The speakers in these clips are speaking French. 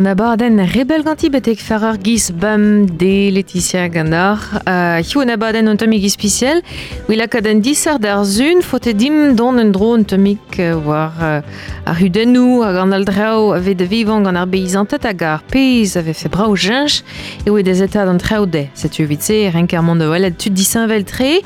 On abaden rebel ganti betek farer gis bam de Laetitia Ganar. Uh, Hiu an abaden un tomik ispiciel. Wila kaden disar d'ar zun, fote dim don un dro un tomik uh, war uh, ar hudenou, hag an al drao ave de vivant gant ar beizantet hag ar peiz ave fe brao jench, e oe des etad an trao de. Setu vitse, renk ar mond welet tud disan vel tre,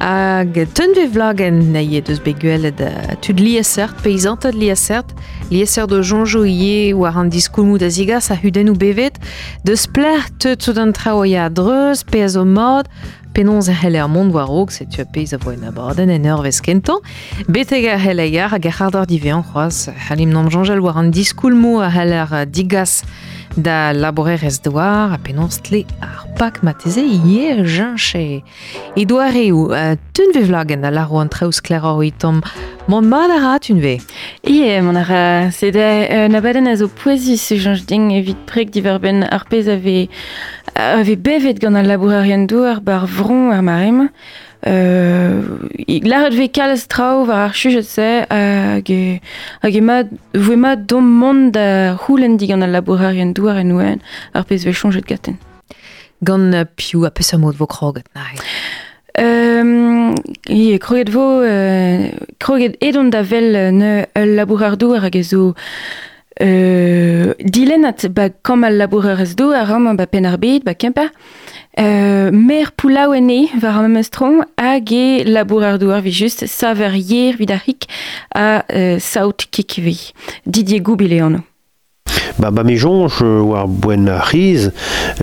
hag teun ve vlagen naie deus beguelet tud liesert, peizantet liesert, liesert de jonjo ie war an diskoulmou da zigas a huden ou bevet, deus pler teut tout an traoia dreuz, pez o mod, penons a helle ar mond war a peiz a en ur vez kentan, beteg a a c'hoaz, halim nom war an diskoulmou a digas da laborerez douar a penons tle ar pak mateze ie jenche. E doar eo, uh, tun vlagen a laro an traouz kler ar oitom, mon mad a rat un ve? Ie, mon ara, se da euh, na baden a zo poezi se janj ding evit prek diver ben ar ave, ave bevet gant al labourarien douar bar vron ar marem. Euh, Laret ve kalz trao war ar chujet se hag e, hag e ma, voe ma dom mont da houlen di gant al labourarien douar en ouen ar pez ve chonjet gaten. Gant piou a peus amod vo kroget, nahi. Euh, ie, kroget vo, euh, kroget edon da vel euh, ne douar hag e zo euh, dilenat ba kom al labourar ez douar ram ba pen ar bet, ba kemper. Euh, mer poulaou ene var am mestron hag e labourar douar vi just saver yer vid ar hik a euh, saout. Didier Goubile anno. Ba, ba me jonj war boen a riz,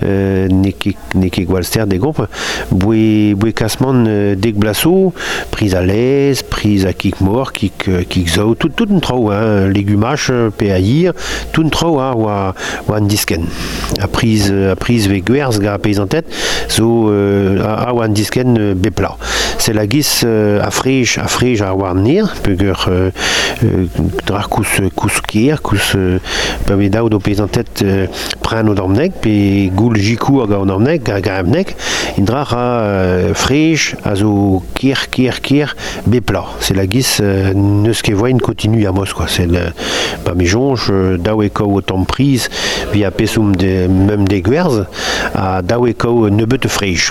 euh, ne ket ne ket gwalster de gomp, kasman euh, dek blaso, priz a lez, priz a kik mor, kik, euh, kik tout, tout un trao, hein, legumach, euh, pe a tout un hein, an disken. A priz, a priz ve gwerz ga peizantet, zo euh, a, a disken bepla. Se la giz euh, a frej, a frej a an nir, euh, euh, euh, pa ve daout o peizantet euh, pren o dormnek, pe goul jikou hag o dormnek, hag a emnek, in drar a euh, frej, a zo kier, kier, kier, bepla. Se la giz euh, neus ket voin kontinu a mos, quoi. Se le, ba me jonj, euh, daou e kao o tamm priz, vi a pesoum de, mem de gwerz, a daou e kao nebeut frej.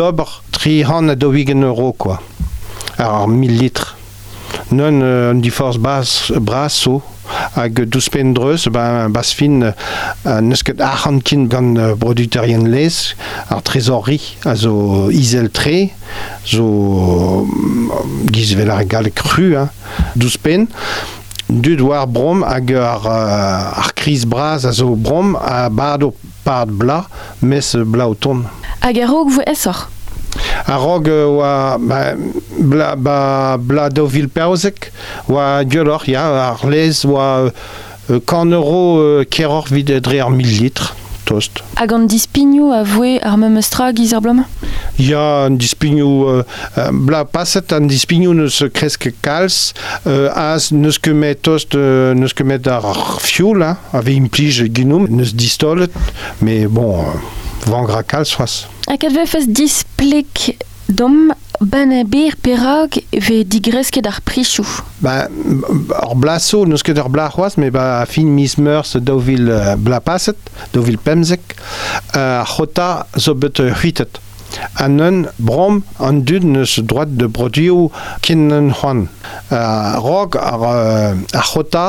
d'ober tri han a euro, quoi. ar mil litre. Non euh, di force bas braso hag dous pen dreus ba, bas fin euh, euh, produtarien les ar trezori a zo izel tre zo euh, gal cru hein, dous pen dud war brom ar, euh, a brom a part bla mes bla o ton. Hag a rog vo esor. A rog oa ba, bla, ba, bla do vil perzek oa diolor ya ar lez oa kan euro euh, keror vid dre ar mil litre tost. Hag an dispignou a voe ar mem eustra giz ar blom? Ya an dispignou euh, euh, bla paset an dispignou neus kreske kalz euh, az neus ket met tost euh, neus ket met ar fioul hein, ave implij ginoum neus distolet mais bon euh, vangra foaz. Hag ad vefes displeg dom ben perag ve digresket ar prichou? Ba, ar blaso, neus ket ar me ba a fin mis meurs daouvil euh, bla paset, daouvil pemzek, euh, ar chota zo bet huitet. Anen brom an dud neus droit de brodio kinnen hon. Uh, rog ar, uh, ar chota,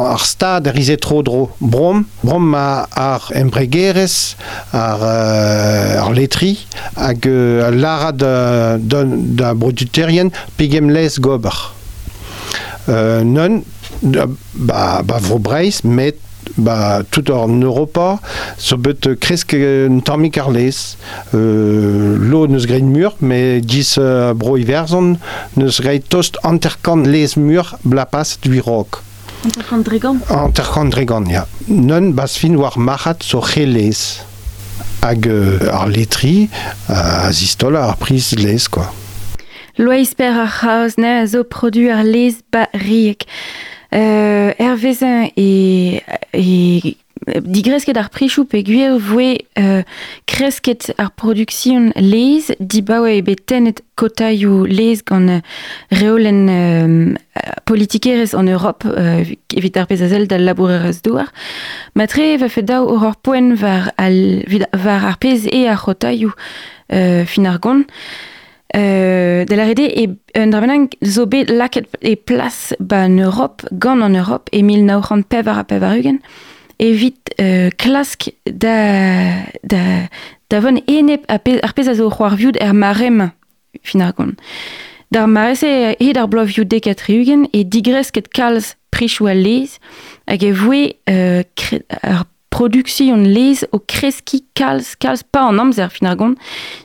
ar stad er ize tro brom, brom ar embregeres, ar, uh, ar letri, hag lara da, da, da broduterien pegem les gober. Non, ba, ba met ba, tout en Europa, so bet kresk un tammik ar lez. Euh, lo neus grein mur, me dis uh, bro iverzon, neus greit tost anterkan lez mur blapas dwi rok. Anterkan dregan? Anterkan dregan, ja. Non bas fin war machat so che lez. Hag uh, ar letri, a zistol ar priz lez, quoi. Lois per ar c'haoz ne a zo produ ar lez ba riek. Euh, er vezin e, e digresket ar prichou pe gwir voe euh, kresket ar produksion lez, di baoe betenet kotaioù lez gant euh, reolen euh, politikerez en Europe euh, evit ar da labourerez douar. Matre va fe daou or ar poen var, al, var ar pez e ar euh. Euh, de la rede e un dramenang zo bet laket e plas ba an Europ, gant an Europ, e mil nao pevar a pevar ugen, evit euh, klask da, da, da von enep a pe, ar pez a zo c'hoar vioud er marem fin ar gant. Dar marese e dar blo vioud deket ugen e digres ket kalz prichou a lez hag e voe euh, kre, ar production les o kreski kalz kalz pa an amzer fin ar gant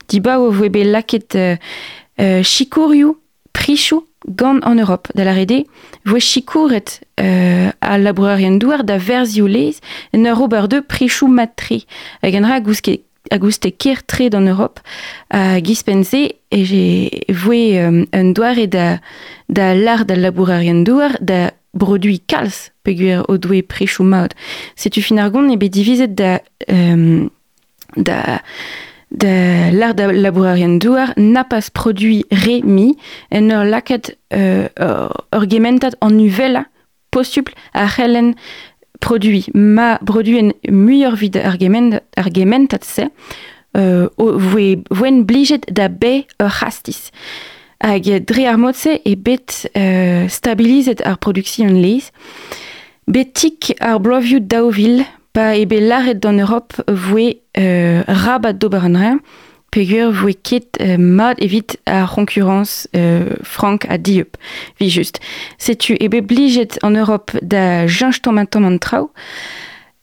di ba o voe be laket euh, euh, chikourioù prichou gant en Europe da la rede voe chikouret euh, a labourarien douar da verzioù les en ur ober de prichou matri. Hag en ra gouske a gouste ker tred en Europe a gispense e j'ai voe euh, un douar da, da lar da labourarien douar da produit kalz peguer o doe prechou maud. Se tu fin ar gont ebe divizet da, euh, da, da l'art labourarien douar n'a pas produit re mi en ur laket euh, ur gementat an uvela postuple a c'hellen produit. Ma produit en muior vid ar gementat, ar gementat se euh, voe voen bliget da be ur hastis. Hag dre ar motse e bet euh, stabilizet ar production lez. Betik ar blovioù daouvil pa ebe laret d'an Europe voe euh, rabat d'ober an rein, pegur voe ket euh, mad evit ar concurrence euh, frank a diup, vi just. Setu ebe bliget an Europe da janj tomatom an trao,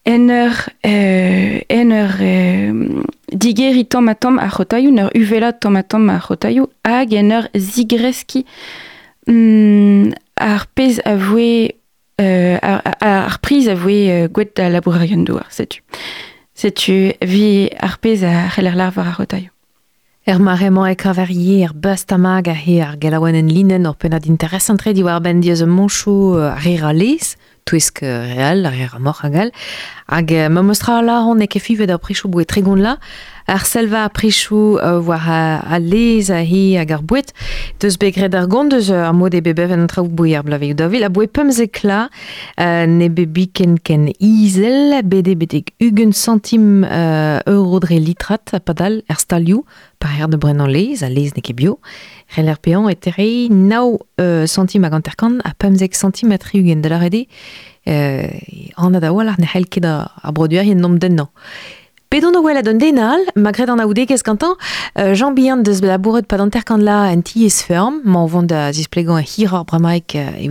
en ur, euh, en ur euh, digeri tomatom a chotaioù, en ur uvela tomatom a chotaioù, hag en ur zigreski mm, ar pez a voe euh, ar, ar priz a voe euh, gwet da labourarion douar, setu. Setu vi a c'heller lar var a chotaioù. Er maremañ e kavarier er bust amag a he ar linen or penad interesantre di war ben diaz un monchou a lez, touesk real, rir mor a gal, hag euh, ma mostra la on e kefivet ar prichou boe tregon la, ar selva a prichou uh, war a, a lez a hi hag ar bouet, deus begret ar gont deus ar mod e bebev en traoù boe ar blaveioù da vil, a boe pemzek la, uh, ne bebi ken ken izel, bede bedek ugen centim uh, euro dre litrat a padal stalioù, par er de brennan lez, a lez ne bio, Rel er pean e nao uh, centim hag anterkan a pemzek centim a triugen da la euh, an da wal ar ne c'hell ket a, a nom. Pedon o welet an denal, magret an aoudek ez kantan, euh, Jean Bihan deus labouret pa d'anterkan la en ti ez ferm, ma a hir ar bramaik euh, e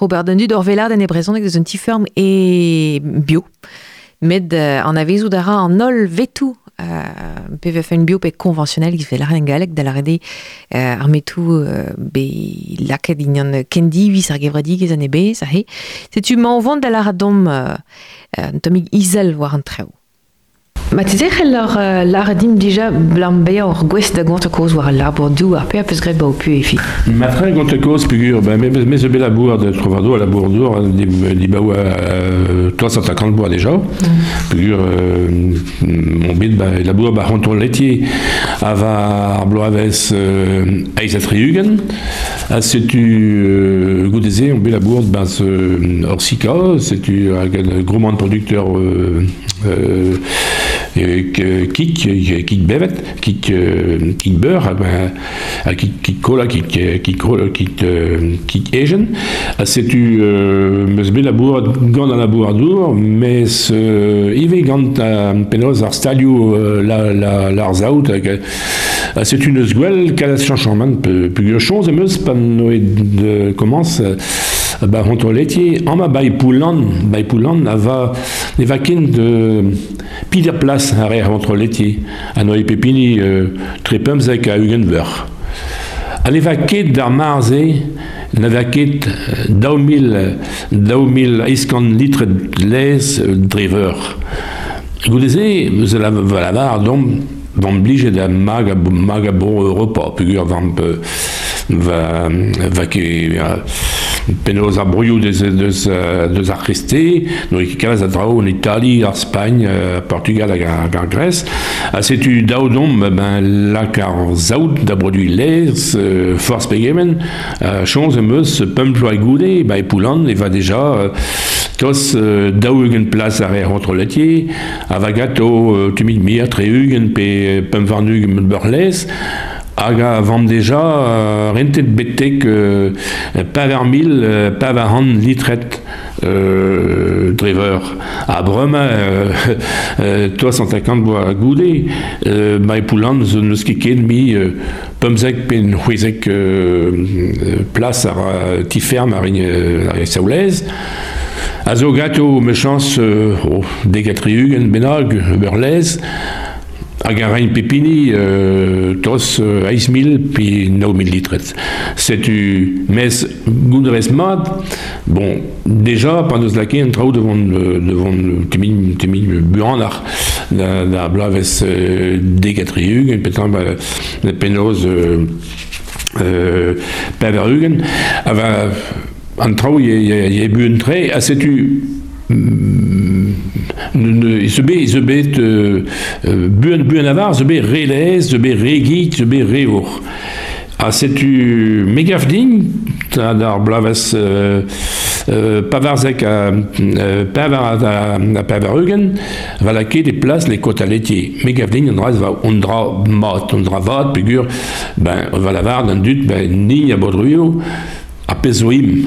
Robert, Dundud ur velad en e brezonek deus un ti ferm e bio. Med euh, an euh, PVF bio pe conventionnel qui fait la reine galek de la rede euh, euh, be laket ignan kendi vis an euh, tomig izel war an treo Ma te zech lor radim dija blam beia or gwest da gant a pu fi. Ma tre gant a koz pegur, me, me ze bet labour de trovado a labour d'or, di, di ba oa euh, 350 boa deja, pegur euh, mon bet ba labour ba ronton letier ava ar aves euh, euh, ba gros producteur euh, euh, kik, kik bevet, kik, kik beur, ben, kik, kik cola, kik, kik, kik, kik egen. C'est tu meus bet labour gant an labour dour, mais ive gant penoz ar stalioù la, la, e commence ba honto letier, an ma bai poulan, bai poulan, ava, ne va ken de Place honto letier, a noe pepini euh, trepemzek a Hugenver. A ne va ket d'ar marze, ne va ket daou mil, daou mil iskan litre lez driver. Goudeze, eus la valavar, dom, dom blige da mag a, mag a bon Europa, vamp, va, va penaos a brouillou deus, deus, deus ar a drao a Portugal hag Grèce. A setu daou dom, ben, lak ar zaout da lez, euh, euh, goude, e poulan, e va euh, tos euh, letier, a va gato euh, tumid mir tre eugen pe pump varnug beur lez, hag a vant deja uh, rentet betek uh, paver mil, uh, han litret euh, driver. A brema, euh, euh, 350 boa goude, euh, poulan euh, pemzek pen hwezek euh, plas ar tiferm ar uh, saoulez. A euh, oh, benag, beurlez, hag ar rein pepini euh, tos euh, aiz mil pi 9000 litret. Setu mes goudrez mat, bon, deja, pan eus lake en trao devant, euh, devant temin, temin buan ar, da, da blavez euh, degatriug, petan ba, penoz euh, euh, peverugen, ava an trao ye, ye, ye buen tre, a setu se be se bet euh, buen buen avar se be relez se be regit se be reor a setu megafdin ta dar blaves euh, euh, pavarzek a euh, pavar a, a pavarugen va la ket e plas les kota letier megafdin on dra va on dra mat on dra vat pigur ben va la var d'un dut ben ni a bodruio a pezoim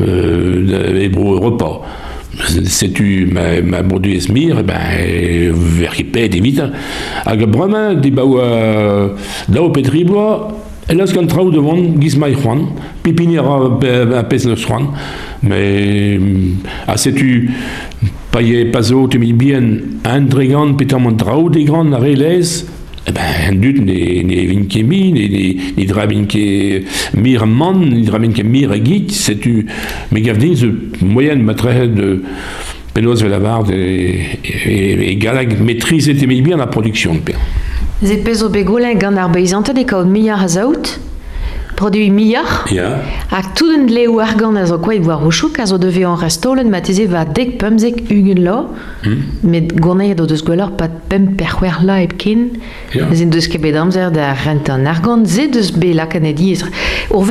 euh, e bro repas setu ma, ma mordu esmir, ben, ver ripet evit, hag brema de baoa dao petriboa, elas kan trao devant giz mai c'hoan, pipinir a pez le c'hoan, mais a setu pa ye pazo te mi bien un dregant petam an trao de grand a ben, dut ne, ne vin ket mi, ne, ne, ne dra vin ket mir man, ne dra vin ket mir a git, setu, me gav din, ze moyen matrehe de penaos vel avard e, e, e galag maîtrise mi bien la production. Ze pezo begolen gant ar beizante de kaout miar a produit miar. Ya. Hag argan a zo koe war o chouk a zo deve an restolen ma teze va dek pemzek ugen lo. Hmm. Met gournet do deus gwellor pat pem perchwer la eb kin. Ja. Zin deus ket bet amzer da rent an argan. Ze deus be la diez. Ur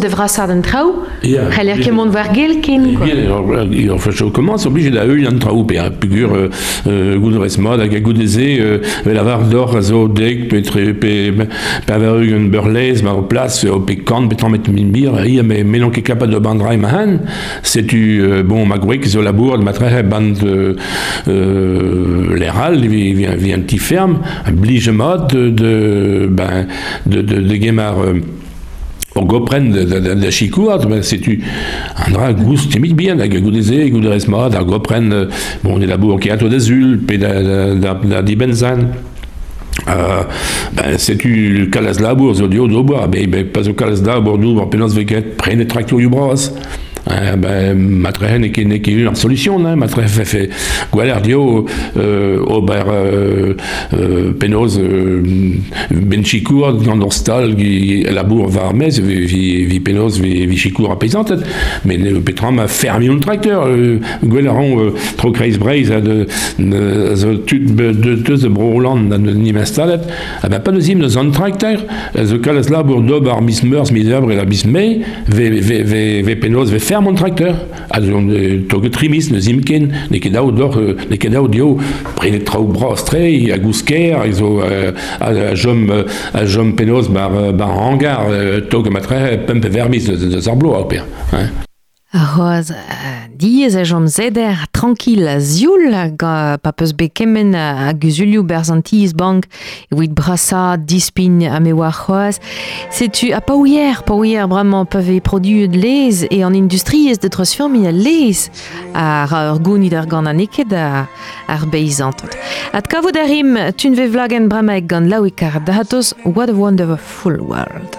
devra sa den. Ja. Ket mont war gel kin. quoi. Bien, alors, il en fait commence obligé da eul an pe a euh, euh, rez mod hag a goudeze euh, avar d'or a zo dek pe pe o o pe kant betan met min bir ia me menon ket kapad de bandrai ma han setu euh, bon ma gwek zo labour ma tre band euh, euh, l'eral vi vi vi un petit ferme un blige mod de, de ben de de, de gemar euh, o gopren da, da, da, da chikourt, ben, setu an dra goust temit bien, hag a goudeze, goudrez mat, ar gopren, euh, bon, ne labour ket ato d'azul, pe da, da, da, da dibenzan. Euh, ben, setu kalaz labour, zo dio doboa, ben, ben, pas o kalaz labour, nou, an penaz veket, prene traktor yu bras. Euh, ben, matrehe ne ket ne ket un solution, hein, matrehe fe fe gwaler dio euh, ober euh, euh, penoz euh, ben chikour gant ur stal gi labour va armez vi, vi, penoz vi, vi a pezantet men euh, petram a fermi un tracteur euh, gweleran euh, tro kreiz breiz a de, de, de de broland da ni instalet a ben pa deuzim deus an tracteur. A zo kalaz labour dob ar mis meurs mis ebre la mis me ve, ve, ve, ve faire mon tracteur. Also, to getrimis, ne zimken, ne kedao dor, ne kedao dio, prene trao brostre, a gousker, iso a jom, a jom penos bar, bar hangar, to gematre, pempe vermis de zarblo a oper. Hein? Diez a jom zeder tranquil zioul ga pa peus be kemen a guzulioù berzantiz bank evit brasa dispin a me war c'hoaz. A pa ouier, pa ouier bramañ peuvent e produit de lez e an industriez de transformi a lez a ra ur gounid ar gant an eket a ar. At ve vlagen gant e What a Wonderful World.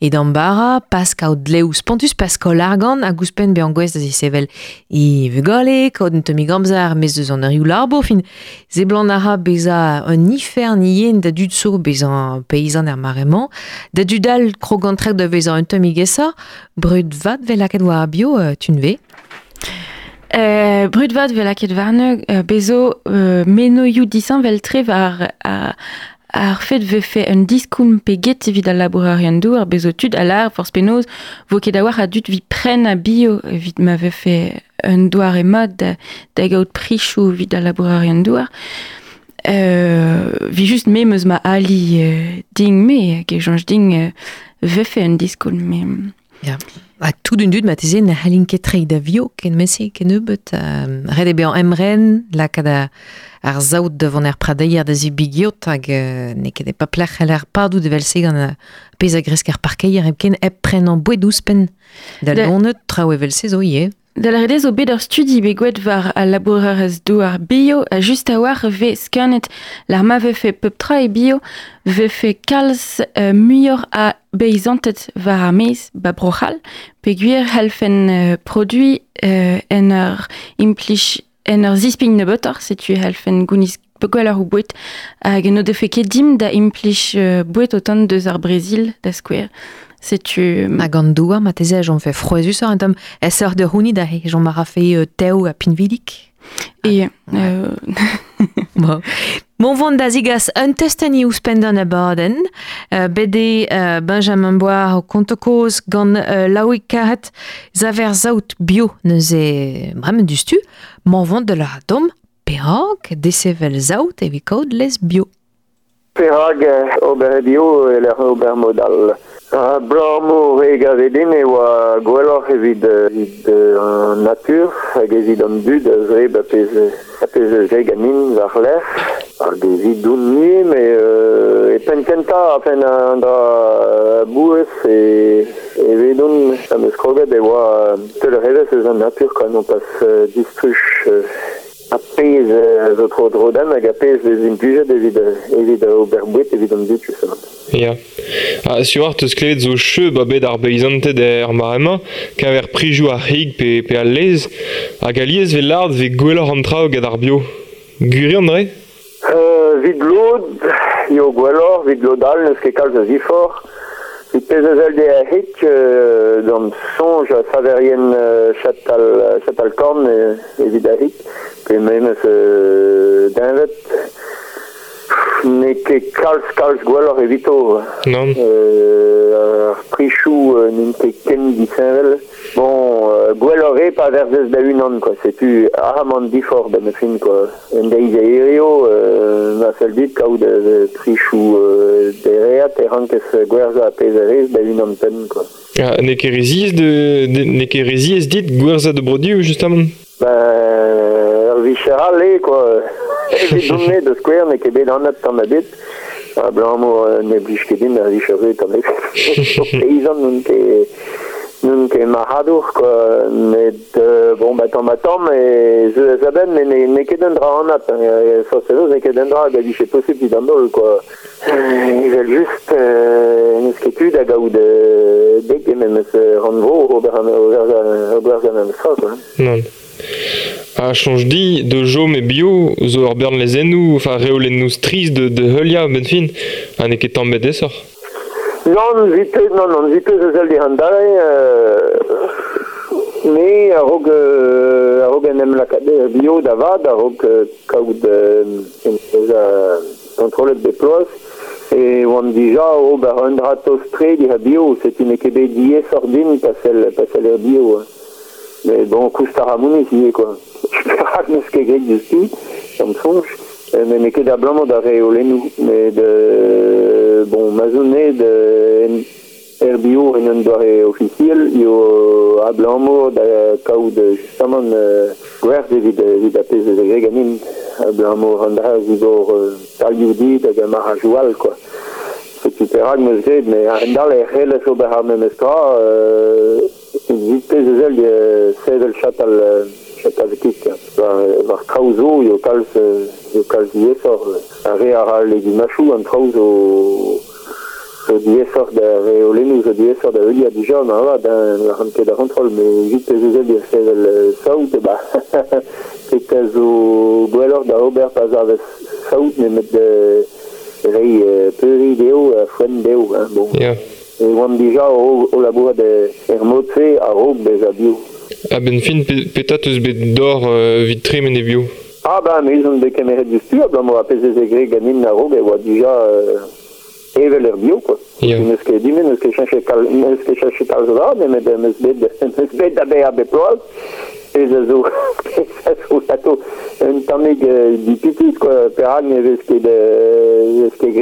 e d'ambara, pas kao dleu spontus pas kao largan a gouspen be an gwez da zisevel i vegale, den tomi gamzar mez deus an larbo fin zeblan ara beza un ifer ni yen da dud so beza an peyizan er maremont da dudal krogantrek da veza un tomi gesa brud vat vel aket war bio uh, tun ve Uh, vat vel ket varne uh, bezo uh, menoioù disan vel ar fet ve fe un diskoun pe get evit al laborarian dou ar bezo tud a lar force penoz vo ket a war a dud vi pren a bio evit ma ve fe un doar e mod da, da gaout prichou evit al laborarian douar euh, vi just me ma ali euh, ding me ke jonge ding euh, ve fe un diskoun me Ja. A tout d'un dud ma teze na halin ket trei da vio ken mese ken eubet uh, red ebe an emren la kada ar zaout devant er pradeier da zi bigiot hag uh, ne ket e pa plech hel padou de vel se gant a pez a gresk ar parkeier eb ken eb pren an boe douspen da De- lonet trao vel se zo ie Dalredez o bet ur studi begwet war al labourerez do ar bio a just a war ve skanet l'ar ma vefe pep tra e bio vefe kalz euh, muior a beizantet war ar mez ba brochal pe gwir helfen euh, produi euh, en ur implich en ur zisping ne botor setu helfen gounis pegweler ou bouet hag en o defe ket dim da implich euh, bouet otan deus ar Brezil da skwer. Setu hag an doua ma teze j'on fe froezus an tom es ur de houni da he j'on mara fe uh, teo a pinvidik e euh, Bon. Mon vont da zigas un testeni ou spendan a baden, uh, bede uh, Benjamin Bois o kontokoz gant uh, laoui karet zaver zaout bio neus e bremen du stu, mon vont de la dom perag desevel zaout evit kaout les bio. Perag ober bio e l'er ober modal. Ah, Blamo e gavedin e oa gwelloc'h evit evit an natur hag evit an dud a zre ba pez a pez eus ganin war l'er hag evit doun nue me e pen kenta a pen an da bouez e evit doun am eus kroget e oa tel revez eus an natur kan on pas distruch a pez euh, zo tro drodan hag a pez eus impujet evit, evit a ober bouet evit an dud justement. Ya. Ha, sur eus klevet zo cheu ba bet ar beizanted er marema, kaver prijou ar hig pe, pe al lez, hag aliez ve lard ve an traoù gad ar bio. Guri an dre? Euh, vid lod, yo gwellor, vid lodal, neus ket kalz a zifor. Pez eus el de a hik, euh, d'an sonj a saverien euh, chatal, chatal korn e, e vid a hik. Pe me eus euh, dinvet. Ne ket kalz kalz gwellor evito. Non. Euh, ar prichou euh, ket ken. Bon, euh, gwellor e pa verzez da unan, quoi. Setu ahamant difor da me fin, quoi. En e erio, euh, ma fel dit kaout de, de prichou euh, e gwerza a da unan pen, quoi. Ha, ne dit gwerza de brodiou justement? Ben, ar vicheral e, quoi. Evit donne de skwer ne ket bet anat tam a bet. A blamo euh, ne blij ket din ar vicheral tam e. Peizan nun ket nun ket mahadour, quoi. Met, euh, bon, ba tam a tam, e ze ez a ben, mais ne, ne ket un dra anat. Hein. E, so se ne ket un dra, ga vich e posib dit an dol, quoi. Euh, Evel just, euh, neus ket tud a gaout euh, dek e memes euh, ran vo ober an ober an an Ha, chanj di, de jom e bio, zo ur bern lezennou, enfin reolen nou striz de, de heulia, ben fin, esor. Non, vite, non, non, vite eus el de handare, euh, me a rog, euh, a rog en em bio da a rog euh, kaout euh, en a kontrolet de ploas, e oam dija o ber un dra tostre di ha bio, set un ekebe die sordin pasel, pasel bio. Mais a mouni si quoi. Rak neus ket gret justi, am sonj, euh, mais ne ket da blamo da reolenou, mais de, bon, mazounet de er bio en un doare officiel, yo a da de justement euh, gwerd evit, evit a pez de greganin, a blamo randra zigor euh, talioù dit hag a mar a joual, quoi. Perak meus gred, me an dal e c'hele so behar me meus ka, vit pez ezel de sedel chatal chatal kik, var trauzo yo kalz yo kalz diesor, a re a rale di machou an trauzo zo diesor de re olenu zo diesor da euli a dijon, ha da ran ket da kontrol, me vit pez ezel de sedel saout, ba, ket zo gwellor da ober pazar saout, me met de rei fwen deo, hein, bon. Ya. E oam dija o, o labour de er motse a a bio. Ha, ben fin, pe, petat eus bet dor vit tremen e bio. Ba, me izan de kemeret abla mo a pezez e gre ganin na rog e oa dija evel er bio, quoi. Ket dime, neus ket chanche kal, neus ket chanche kal zra, ne met meus bet, meus bet da be a be ploaz, ez a zo, ez a zo ato, un tamig euh, di pitit, quoi, per hag ne vez ket, euh, vez ket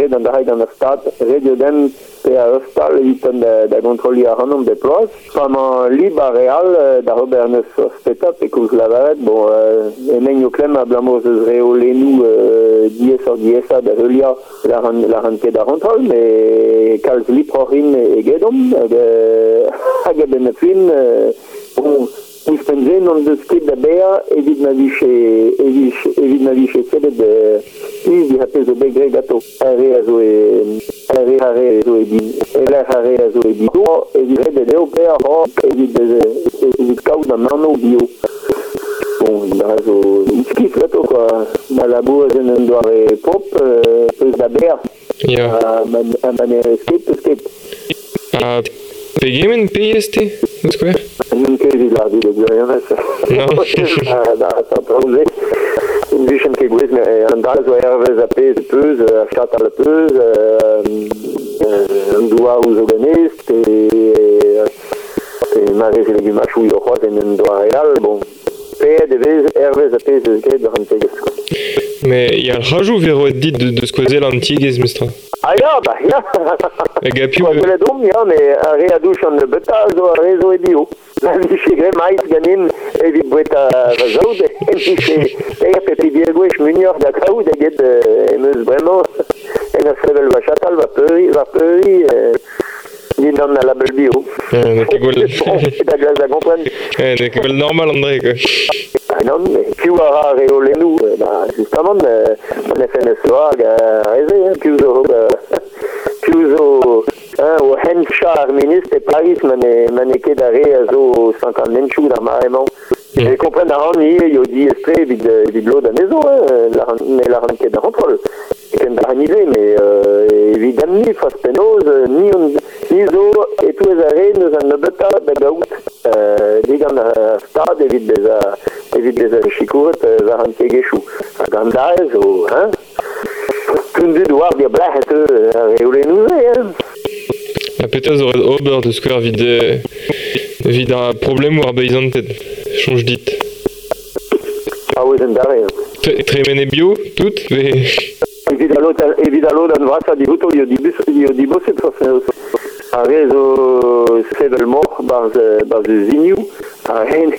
kalz liprorin egedom, hag a ben a fin, bon, Ouz penzen on deus ket da bea evit na vise evit na vise sedet de iz di hapez o beg reg ato are a zo e are are zo e din ele are a zo e din. Do evit red e deo bea ho evit kaout an anno bio Bon, zo iskif gato quoi. Ma labou a zen an doare pop euh, peus da bea Ya. a, man, a maner esket peus ket. Ha, pegemen PST, eus kwer? Nun ket evit la di de gwirionez. Non. Ah, da, da, trauze. Un vichen ket gwez, me an dal zo ervez a pez peus, a chat al peus, an doa ou zo ganez, te, te marez legumachou yo c'hoaz en un doa real, bon. Vez ervez a pez eus gret ur an tegez. Mais il y a un rajout vers le dit de, de ce que l'antique mestra. Ah ja, bah ja. Le gapiou. Quoi que le dom, ja, mais a re a douche an de beta, zo a rezo e bio. La vi che gre mais ganin, e vi bouet a vazaude, e vi che, e a pepi biergouech munior da kaout, e get, e meus vraiment, en a va va peuri, va peuri, ni non a label bio. Euh, ne te gol. Et da kompren. Ne gol normal André quoi. Ah non, mais più a eh, bah, justement, euh, on a fait le soir, a reze, più zo, euh, più zo, hein, o Henchar ministre de Paris, mané, mané ket a re a zo 50 menchou da marement. Mm. Je comprends da ran ni, yo di estre, vid, vid lo da nezo, la ran, mais la ran ket da rentrol. Et ken da ran ive, mais, euh, évidemment, ni fas penoz, ni on, ni zo, et tout ez a re, neus an nebeta da gaout, euh, digan a stad, evit bez a, evit bez a chikouret, euh, va ran tegechou. A gandaz, o, hein, Kun dud war dir blahet a reole nouze, hein? La petaz aurait ober de square euh, vid un problème ou. Change dit. A ouz en dare, hein. Tre- Tremene bio, tout, mais... Dan vrasa di di di boset a rezo sevel mor, barz, barz ziniu, a hen,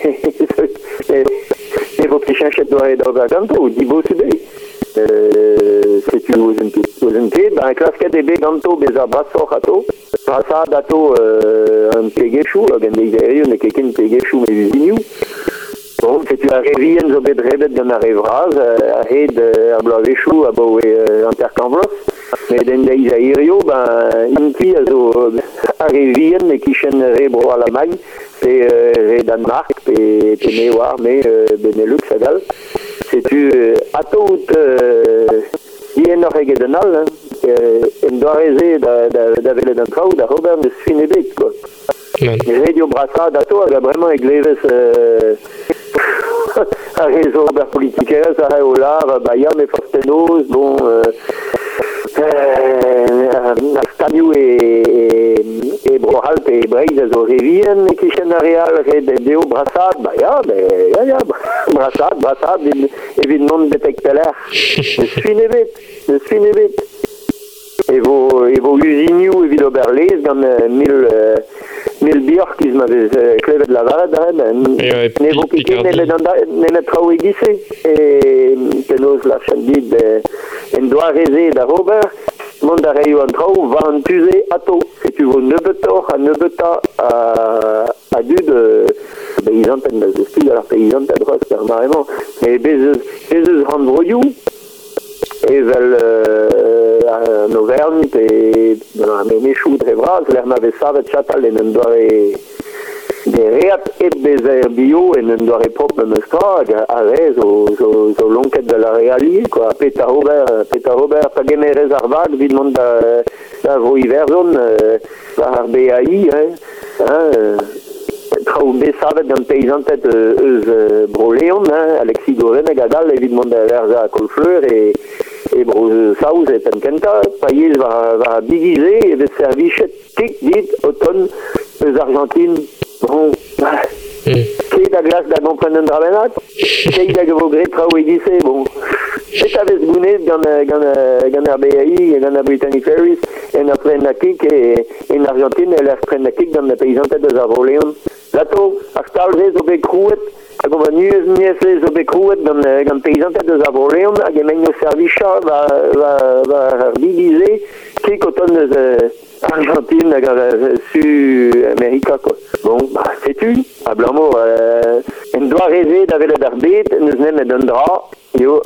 e vo da ganto, di boset dei. Euh, setu ozen ket, ozen ket, ba, klasket ebe ganto dato euh, an pegechou, an deizerio, ne keken pegechou me Bon, setu a revien zo bet rebet gant a revraz, a euh, blavechou a e euh, intercanvlos, met ben, a zo euh, a revien kichen rebro a la mag, pe euh, re Danmark, pe, ne war, me euh, Benelux a gal. Setu euh, a tout euh, ien or ege denal, hein, euh, en doareze da, da, da vele d'an traoù da Robert ne sfine bet, quoi. Radio Brassa dato hag a bremañ e gleves euh, a rezo ober politikez a bon a stadiou e, e, e brohalp e breiz a zo revien e kichen a real re de deo brassad ba ya be ya ya brassad brassad evit non betek peler ne suine bet ne suine bet E vo, e vo usinioù evit ober lez gant euh, mil, euh, mil bior kiz ma vez euh, klevet la varad, hein, ben, Et ouais, ne vo Pi- ket Picardie. nemet an da- nemet trao e penaos la chan dit, be, en doa reze da Robert, mont da reio an trao, va an tuze ato, vo nebetor a nebeta a, dud, peizanten da zo stud peizanten dros, per marement, e bezeus, bezeus ran vroioù, evel euh, an Auvergne an menechou dre braz, l'er ma vez savet en doare de reat et doare pop me meustra hag a re zo, de la reali, quoi, peta Robert, peta Robert, pa geme rez ar vag, vid mont da, da vo iverzon, euh, ar BAI, euh, traoù be savet gant peizantet euh, eus euh, broleon, hein, Alexis Goren gadal da verza a kolfleur e, e bro saouz et en kenta, paiez va, va bigize e vet servichet tik dit auton eus Argentine. Bon, ah, Mm. ket a glas da gompren un drabenat, ket da gevo gret traoù e gise, bon. Et a vez gounet gant, euh, gant, euh, gant ar BAI e gant ar Britannic Ferries en ar pren na kik e en Argentine el ar pren na kik gant na peizantet eus ar broleon. Lato, ar stalze zo be krouet, hag ober nuez niese zo be krouet gant, euh, gant peizantet eus ar broleon hag emeng o servicha va, va, va ar Argentine quoi. Bon, bah, setu, a blamor, euh, en doa reze da vele d'ar bet, neus nemet un dra, yo,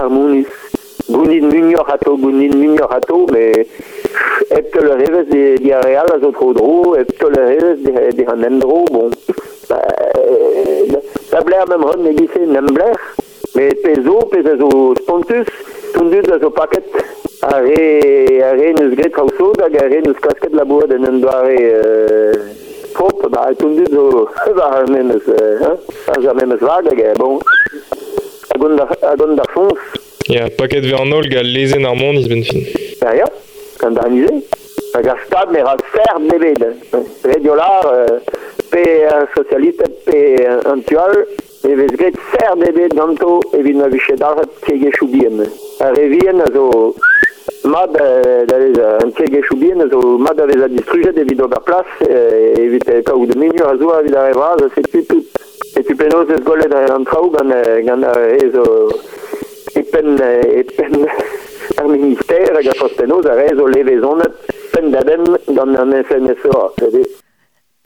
ar mouniz. Gounid munior hato, gounid munior hato, mais le revez de, di ar real ep te le revez de, de an endro, bon, bah, euh, da bler mem ron ne gise nem bler, mais pe zo, pe a zo spontus, a zo paket, a re, a re neus gret traousod, hag a re neus kasket labouret en en doare pop, bah, tundus zo, va ar memes, euh, hein, ar memes vag, hag, eh, bon, a da, a da fons, paket gal lezen is ben fin. Ja, kan da. Hag ar mer fer. Rediolar, euh, pe socialiste, pe antual, e gret e vichet kege choubien. A revien a zo mad da vez an kege choubien a zo mad a vez distrujet evit ober plas e vit kaou de a zo a vid a revraz a se tu tout. E tu penaos eus golet an traoù gant gant e zo e pen e pen ar minister hag a pen.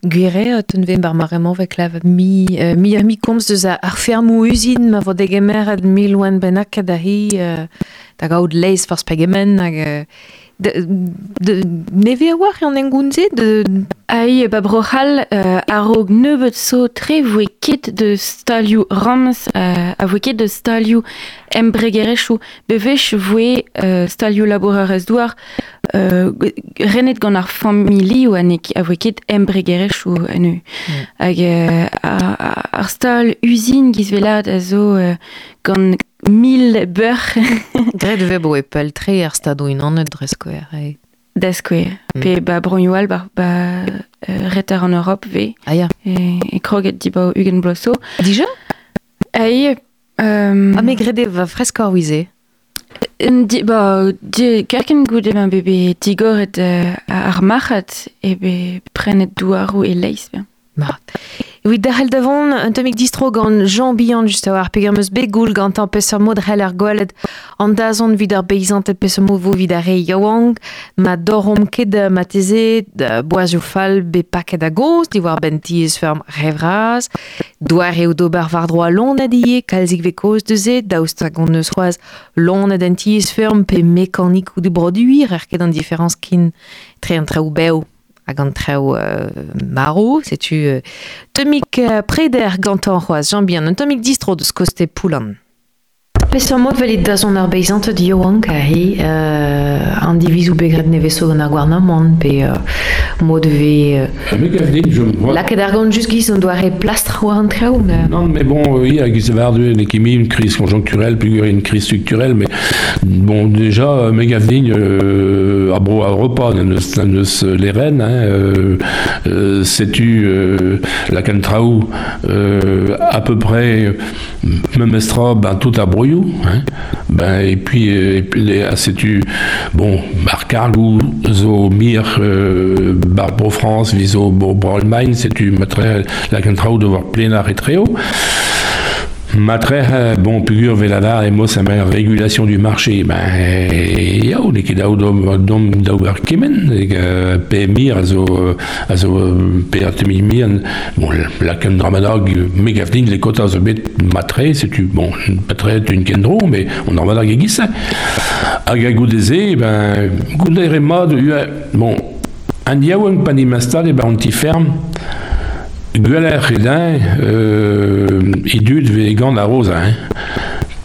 Gweret un vem bar maremon vek lav mi uh, mi ami komz deus ar fermou usin ma vo degemer ad mi loen benak da hi euh, da gaout leiz fars pegemen hag de, de, neve a war an engounze de... Aïe, ba brochal uh, a rog nebeut so tre voe ket de stalioù rams uh, a voe ket de stalioù embregerechou bevech voe uh, stalioù laboureur ez douar uh, renet gant ar famili ou anek a voe ket embregerechou anu. Mm. Hag uh, ar stal usine gizvelat a zo uh, gant mil beur. Gret ve bo e pel tre ar stadou in anet dreskoer. Mm. Pe ba ba, ba uh, retar en Europe ve. Ah ya. E, e kroget di ba ugen. Dija? Aïe. Um, Ah me grede va fresk ar wize. Di, ba, di, kerken goude ma bebe digoret uh, ar machat e be prenet douarou e leiz. Be. Ma. Oui, da hel davon, un tomik distro Jean Bihan just war, begoul gant an mod an dazon vid ar beizant et peser mod vo vid ar ma dorom ma teze, fal be paket a ferm revraz, doar eo var droa lon adie, kalzik ve koz de daoust gant lon ferm ou de broduir, er ket an diferans kin. Tre an traou beo hag an traoù euh, maro, setu euh, tomik euh, preder gantan c'hoaz jambian, un tomik distro deus koste poulan. Peser mod velit da zon ar beizant di yoan ka hi, euh, an divizou begret neveso gant ar gwarnamant, pe euh, mod ve... Euh, Me gav din, je vois. Laket ar gant just giz an doare plastra war an. Non, mais bon, oui, avec une crise conjoncturelle, puis une crise structurelle, mais bon, déjà, Megavdigne, euh, à Bro, à les rennes, hein, euh, euh, sais-tu, euh, la Cantraou, euh, à peu près, même Estra, ben, tout à Broyou, hein, ben, et puis, euh, et puis les, sais-tu, bon, Barcargou, Zo, Mir, euh, France, Viso, Brolmain, sais-tu, mettrais la Cantraou devoir plein et très haut. Matre, euh, bon, pugur veladar et mos amer régulation du marché, ben, ya ou neke daou dom ar kemen, euh, PMI a zo, a zo PRTMI mian, bon, la ken dramadag, me gavdin, les quotas bet matre, c'est tu, bon, matre tu une kendro, mais on dramadag egis, hag a goudeze, ben, goudere mod, bon, an yaouan panimastal, e ben, on t'y ferme, Idud ve gant a rosa, hein.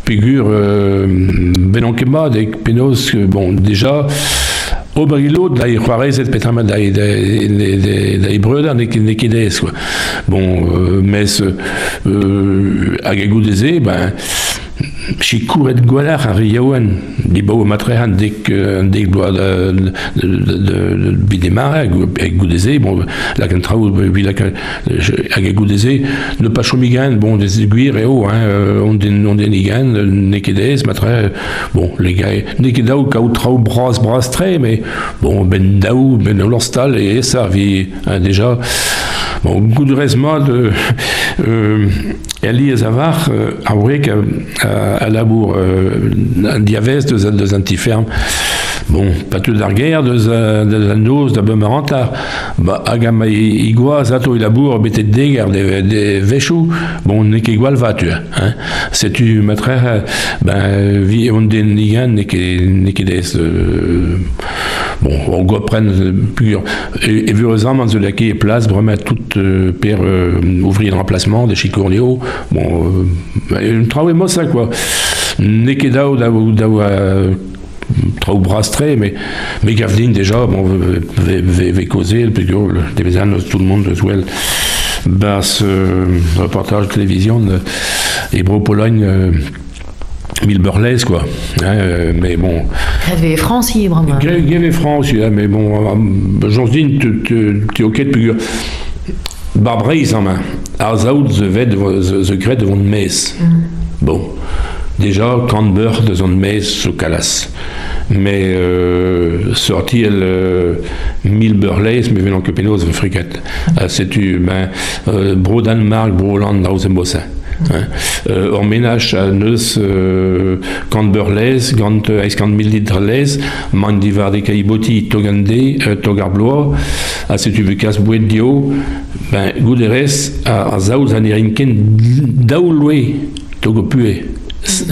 Pigur, euh, benonkema, dek penos, que, bon, déjà, Obrilo, da i c'hoarezet petra da i da kedez quoi. Bon, euh, mes euh, si kouret gwalar ar yaouan di bao matrehan dek an dek bloa de, de, de, de, de bidemare hag bon, la kan traoù vi la kan hag ne pa chomigan, bon, des hein, euh, on den, on den igan, ne kedez, matre, bon, les gars, bras bras tre, mais bon, ben daou, ben l'orstal, et ça, hein, déjà, bon, de resma de, euh, Ali Azavar, euh, a vrek a, a, a labour euh, diavès de, de antiferme, bon, pas tout d'ar guerre, de, de la nose, da bemaranta, ba, agam igua, zato i labour, betet deger, de, de vechou, bon, ne ket gwal va tu, hein. Setu matre, ben, vi on den nigan, ne ket, des, euh, bon, on go pren pur, et, et vu an zo lake e place, bremet tout euh, per euh, de remplacement de Chicourneo, bon, euh, travail moi ça quoi. Ne ket daou daou daou euh, traoù brastre, mais mais gavdin déjà, bon, ve causer, puis des tout le monde well bas euh, reportage télévision de Hébreu-Pologne euh, mille burlesque quoi. Hein, euh, mais bon Greve France hi, brama. Greve France, mais bon, euh, dis, tu es ok depuis barbreiz en main. Ar zaout ze vet ze, ze gret devant mes. Bon. Déjà, quand beurre de zone mes sous calas. Mais euh, sorti euh, mille mais venant que pénose friquette. Euh, C'est tu ben euh, bro Danemark, bro Hollande, là Hein. Euh, ménage à neus euh, quand beurles, quand euh, 50 millilitres les, man divar de caiboti, togande, euh, casse bouet dio, ben anirinken daouloué, togopue.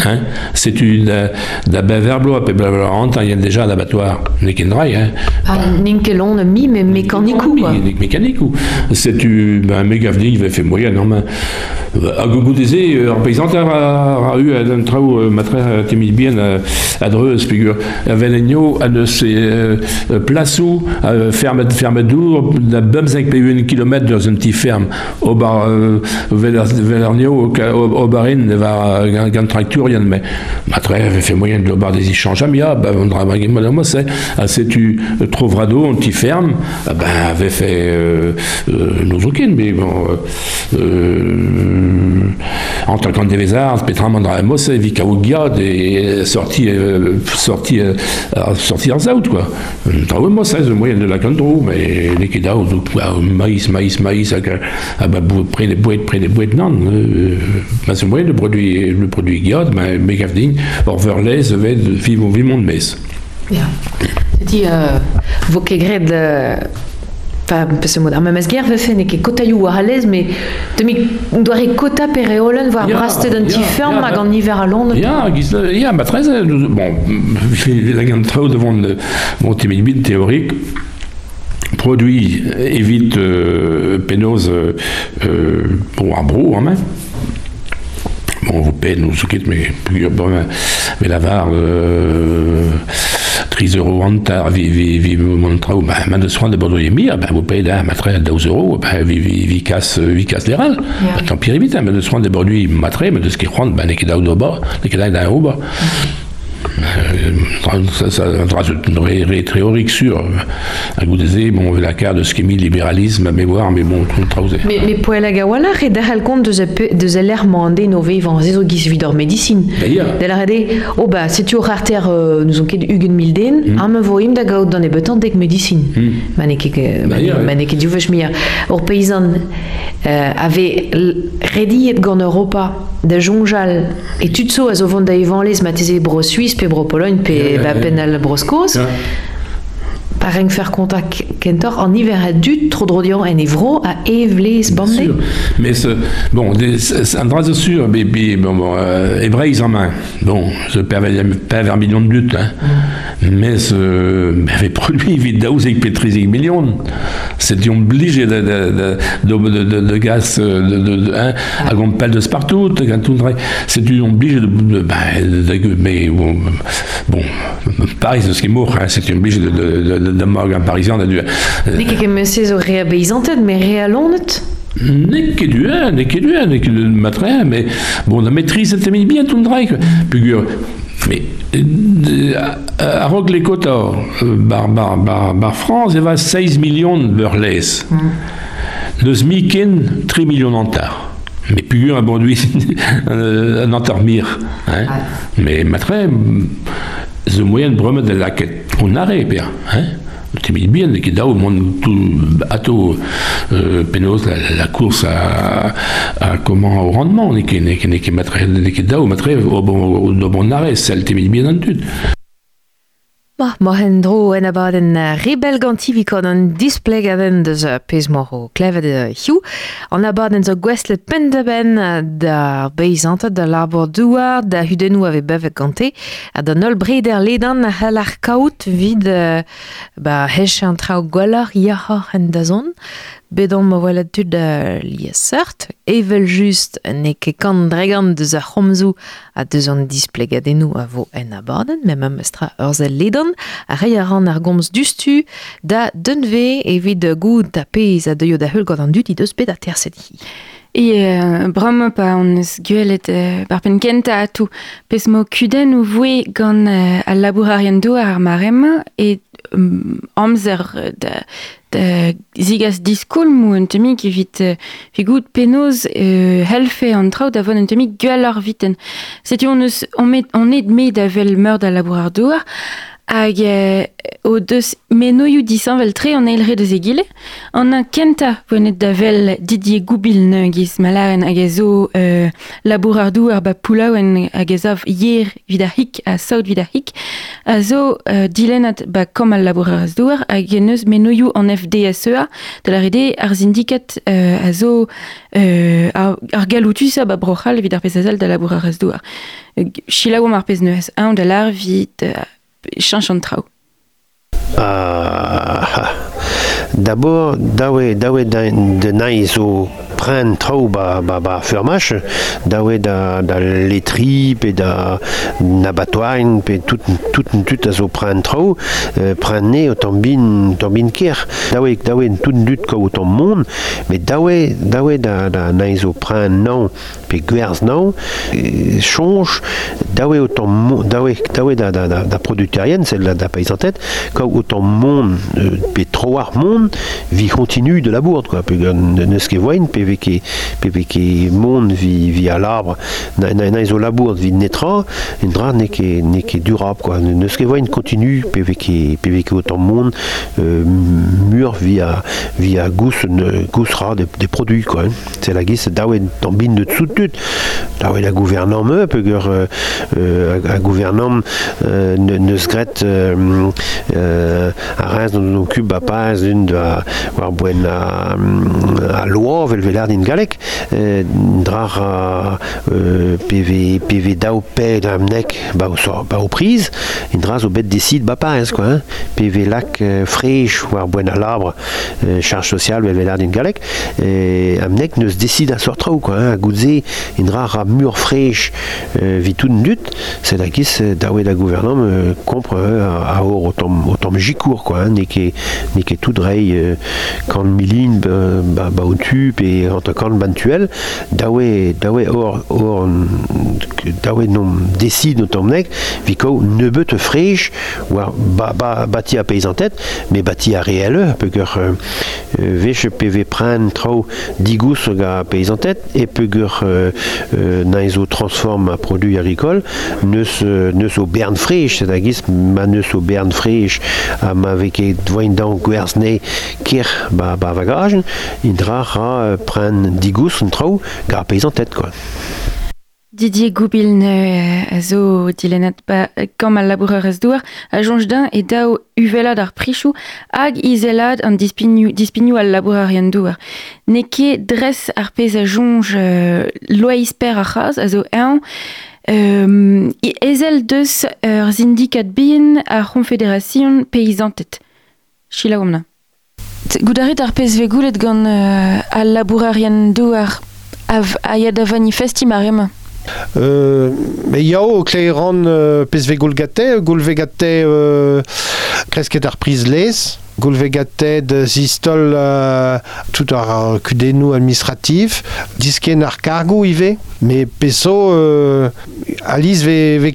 Hein? C'est une euh, da beverblo a pe beverant, il y a déjà l'abattoir Nekendrai, hein. Ah, Ninkelon, mi, mais mécanique ou quoi? Oui, mécanique ou c'est tu ben moyen non mais à gogo des euh, paysan a a eu un trou matre timide bien avait l'agneau à de d'our la bum 5 p1 km dans une petite ferme au bar Velernio au barin va gan tracture rien mais matre avait fait moyen de le bar des échanges amia ben on travaille moi c'est c'est tu trouveras d'eau on t'y ferme ah ben avait fait euh, euh, nos aucun mais bon euh, euh, en tant qu'un des Petra Mandra Mosse, Vika Ougiad et sorti euh, sorti euh, sorti en out quoi. Trawe Mosse, le moyen de la candro, mais les kedao maïs maïs maïs ah bah près des boîtes près des boîtes non euh, bah, c'est le moyen de produit le produit C'est-à-dire, euh, vos kegred de... Enfin, parce que moi, dans ma guerre, je fais que kota you à l'aise, mais de mi kota pereolen voir Ja, braste d'un en hiver à Londres. Ja, gis- ja, ma bon, la devant le- mon théorique, produit évite euh, pénose euh, euh, pour un brou en main. Payez nous quitte, mais plus bon, mais la var, euh, 3 euros en tard, vi, vi, vi, montra, ben, man de soin de Bordeaux et Mire, ben, vous payez là, matre, 12 euros, ben, vi, vi, vi casse, vi casse les râles. Ben, tant pis, vite, hein, mais de soin de Bordeaux, matre, mais de ce qui rentre, ben, n'est que d'au bas, n'est au bas. Euh, ça, ça, ça, une ré- ré- théorique sur un goût des bon, la carte de ce qui est mis libéralisme, mais voir, mais bon, tout. Mais, mais pour la gawala, et derrière compte de ze- zeller mandé vidor médecine. D'ailleurs. De la oh bah, c'est tu au rater, euh, nous on ket Hugen Milden, mm. me voim da gaud dans les betants dek médecine. Ouais. maneke du vech mir. Or paysan, euh, avait redi et Europa, da jonjal, et tutso a zo vont da evan les bro Suisse, pe bro Pologne, pe penal broskos. Ouais. Par rien que faire contact kentor en hiver a dut trop drodian en evro a evles bande. Sûr. Mais ce, bon, un sûr, mais, mais bon, bon euh, en main. Bon, je perds vers million de buts, hein. Mais ce, mais avec produit vite d'aus et pétrisé millions. C'est obligé de, de, de, de, de, de, de gaz, euh, de, de, de, hein, à pelle de Spartout, c'est une obligé de, de, ben, de, de- mais bon, bon, pareil, c'est ce qui est mort, hein, c'est obligé de, de, Morgan parisien, de, de, Nik ik me se zo rea beizantet, mais rea lonet. N'est que du un, n'est que du un, n'est que du matrin, mais bon, la maîtrise, bien tout le. Figure, mais euh, à, à Roque les euh, bar, bar, bar, bar France, il y avait 16 millions de burles. Le SMICen, 3 millions d'antar. Mais figure un produit, un antarmire. Hein? Mais matrin, le moyen de on arrête bien. Hein? Tu mis bien, qui là au monde tout bateau euh, pénose la, course à, à comment au rendement, n'est n'est qui là au bon au bon arrêt, celle tu mis bien en tout. Ma, ma hen dro en abad en rebel gantivikon an displeg aven deus pezmoro klevet hiu, an abad en zo gwestle pendeben da beizanta da labor douar da hudenou ave beve gante a da nol breder ledan hel ar kaout vid ba hech an trao gwalar iahar en da zon. Bedon ma welet tud uh, liye sert, evel just ne ke kan dregan de za chomzou a deus an displegadenou a vo en abaden, me ma mestra urzel ledon, a reiaran ar gomz dustu da denve evit gout da pez a deio da heul gant an dut i deus bet a terset hi. E uh, bram pa on uh, tou pez kuden ou voe gant uh, al do ar marem e um, amzer uh, da, uh, zigas diskolmu un temik evit uh, figout penoz uh, helfe an traout avon un temik gual ar viten. Seti on, on, met, on ed me da vel meur da labourar douar, hag o deus menoioù disan vel tre an eilre deus egile. An a kenta poenet da vel Didier Goubil ne giz malaren hag zo euh, labourardou ar ba poulaouen hag e zav yer vid hik a saout vid. A zo euh, dilenat ba kom al labourar douar hag neus menoioù an FDSEA de la rede ar zindikat euh, a zo euh, ar, ar galoutus a ba brochal vid ar pezazal da pez an da lar vid euh, chanchant trao. Ah, D'abord, dawe dawe da, de naiz o pren trao ba, ba, ba fermach, dawe da, da letri pe da nabatoain pe tout, tout, tout a zo pren trao, euh, pren ne o tambin, tambin ker. Dawe, dawe tout dut ko o tam mon, mais dawe, dawe da, da pren nan, euh, change, dawe mon, dawe, dawe da, da, da, da celle da, da paysantet, ko o tam mon, euh, pe troar mon, vi continue de la bourde, quoi. Pe ne ske voin, pe veke, pe veke mon vi, vi à l'arbre, na, na, na iso la bourde vi netra, en dra ne ke, ne ke durable, quoi. Ne ske voin continue, pe veke, pe veke autant mon, euh, mur via, via gous, ne, gous ra des, produits, quoi. C'est la guise, dawe tambin de dessous tut, dawe la gouvernant me, pe geur, euh, euh, a, euh, euh, euh, euh, PV, PV dao ped am nek ba o, so, ba o priz in draz o bet desid ba paez quoi hein? PV lac euh, charge sociale vel velar din galek euh, am nek neus desid a hein? In drar a mur frech euh, vi tout dut c'est la gis euh, daouet da gouvernant euh, compre euh, a, a or o tom jikour quoi hein? ne ket ne ket tout drei euh, kan milin ba, ba, ba o tup e anta kan bantuel dawe dawe or or dawe nom desid no tomnek vi ko ne beut frech war ba, ba, bati a paysantet mais bati a réel peugeur euh, vech PV pren trao digous ga paysantet e peugeur euh, euh, transforme a produit agricole neus euh, neus o bern frech c'est a gis ma neus o bern frech a ma veke dvoin dan gwerzne ker ba, ba vagagen, in dra ra euh, pren digous un trao ga paysantet quoi. Didier Goubil ne euh, a zo dilenat ba kam al laboureur ez douar a jonj din e dao uvelad ar prichou hag izelad an dispignou, dispignou al labourarien douar. Ne ket dres ar pez a jonj euh, loa isper a chaz a zo ean euh, ezel deus ur zindikat bin a confédération paysantet. Chila omna. Goudarit ar pez ve goulet gant euh, al labourarien douar av a yad a manifesti marema. Euh, mais yao kleiran euh, pezve golgate, golvegate euh, kresket ar priz les, golvegate de zistol euh, tout ar kudenou administratif, ar cargo ive, mais peso euh, alice ve,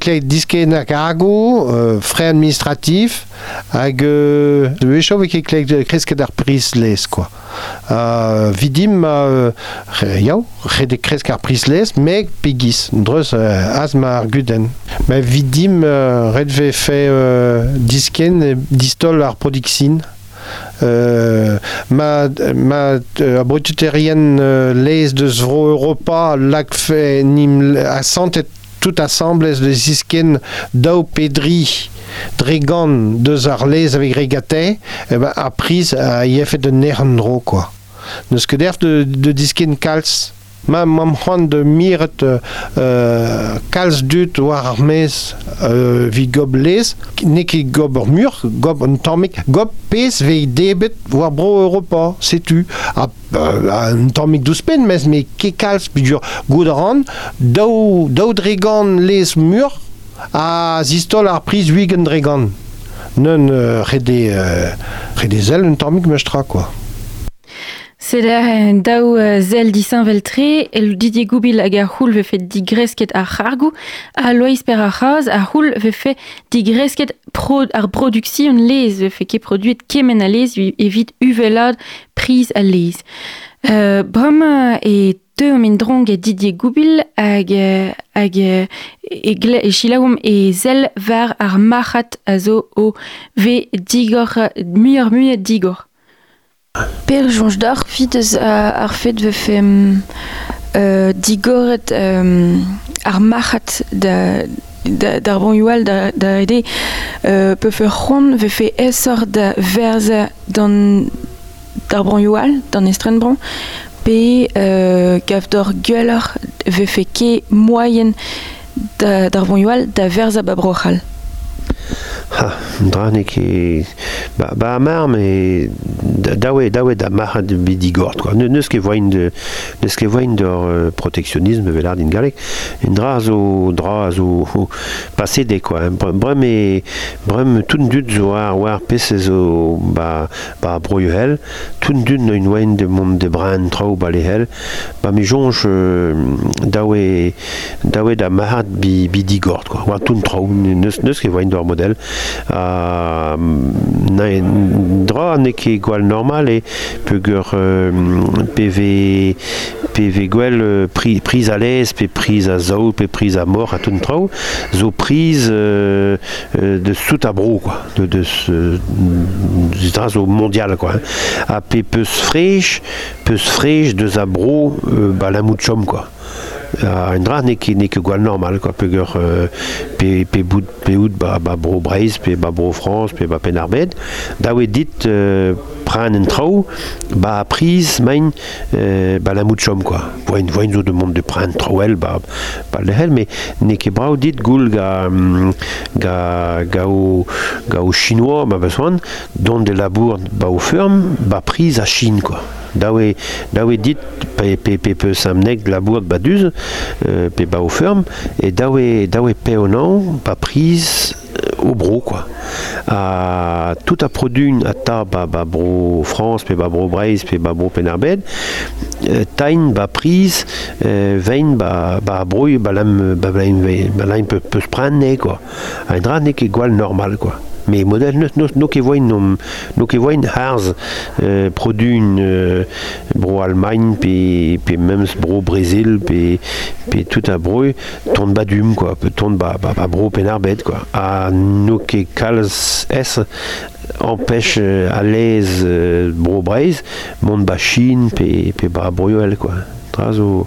ar cargo, euh, frais administratif, hag euh, de vecho ve kleit kresket ar priz les, quoi? Uh, vidim uh, re, yaou, rede kresk ar prisles, meg pegis, dreus uh, az ma ar guden. Ma vidim uh, red ve fe disken distol ar produxin. Uh, ma, ma uh, abrututerien uh, les de zvro Europa lak fe nim a santet tout assembles de zisken dao pedri ar lez avec regate eh ben, a pris a yefet de nerandro quoi. Neus ket derf de, de disken kalz ma mam de miret euh, kalz dut war ar mez euh, vi gob ne gob debet war bro Europa setu a euh, un tammik pen me ket kalz pidur mur a zistol ar priz wigen dregan. Non euh, rede, euh, un mestra, quoi. Là dao uh, zel di Saint-Veltré, el Didier Goubil hag ar c'houl ve fet digresket ar c'hargou, a lois per ar c'haz, ar c'houl ve fet digresket pro, ar produksiun lez, ve fet ket produit kemen a lez, evit uvelad priz a lez. Uh, Bram e te o min drong e Didier Goubil hag, hag e, e chilaoum e zel var ar machat a zo o ve digor, muier digor. Per fides a, ar fet ve fe uh, digoret um, ar machat da, da, d'ar bon youal da, da ede uh, pe fe c'hon ve fe esor da verza dan d'ar bon youal, dan estren bron pe uh, gav d'or gueulor ve fe ke moyen da, d'ar bon youal da verza ba brochal. Ha, dra ne ket... Ba, ba amar, me... Dawe, dawe da mahat bidigort, quoi. Ne, neus ket voin de... Neus ket voin d'or euh, protectionisme velar din galek. En dra zo... Dra zo... Pase de, quoi. Brem e... Brem tout dut zo ar war pes e zo... Ba... Ba broio hel. Tout dut no un oen de mont de bran trao ba le hel. Ba me jonge... Euh, dawe... Dawe da bi, bidigort, quoi. War tout trao. Neus, neus ket voin d'or model. Uh, na, dra ne ket gwal normal e peogwir euh, PV PV gwel euh, pri, priz a lez pe priz a zaou pe priz a mor a tout trao zo priz euh, euh, de sout a bro quoi de, de, de, dra zo mondial quoi a pe peus frech peus frech deus a bro euh, ba la moutchom quoi uh, un dra ne ket ne ket gwal normal quoi peogwir euh, pe pe bout pe out ba ba bro Breiz pe bro France pe ba penarbed. Dawe dit euh, pran en trao ba priz main euh, ba la moutchom quoi. Voin voin zo de monde de pran traoel ba ba le hel mais ne ket brao dit goul ga mm, ga ga o ga o chinois ba besoin don de labour ba o ferme ba priz a Chine quoi dawe dawe dit pe pe pe pe samnek labour ba duz euh, pe ba o ferme et dawe dawe pe o nan ba priz au bro quoi. A tout a produit a ta ba, ba bro France pe ba bro Breiz pe ba bro Penarbed euh, tain ba prise euh, vein ba ba bro ba lam ba lam ba lam peut peut se prendre quoi. Un dra ne ke gwal normal quoi mais modèle no, no, no ke voin no, no ke voin harz euh, produit une euh, bro Allemagne pe même bro Brésil pe tout a bro tourne badum quoi peut tourne ba ba, ba bro penarbed quoi. A no ke kals s empêche à l'aise euh, bro Breiz monde ba Chine pe pe ba broyoel quoi. Trazo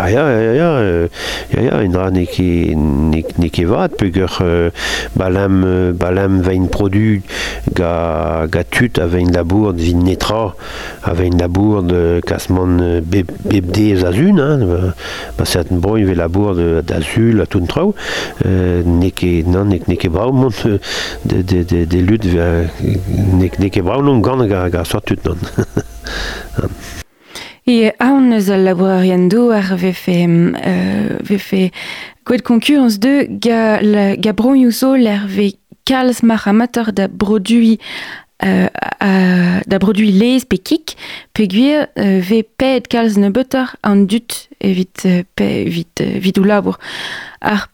Ah ja, ja, ja, euh, ja, ja, en dra ne ket ne, ne ket vat, euh, balam, euh, balam vein produ ga, ga a vein labour de vin netra, a vein labour de kasman euh, beb, bebde ez azun, hein, ba, ba certain broi ve labour de d'azul a tout trao, euh, ne ket, non, ne, ne ket brao mont euh, de, de, de, de lut, euh, ne, ne ket brao non gant ga, ga tut non. E eus al labourarien do ar ve fe, euh, de ga, la, ga bronioù zo l'er ve da euh, da euh, ve ne butter dut evit euh, pe evit, euh, evit ou labour. A,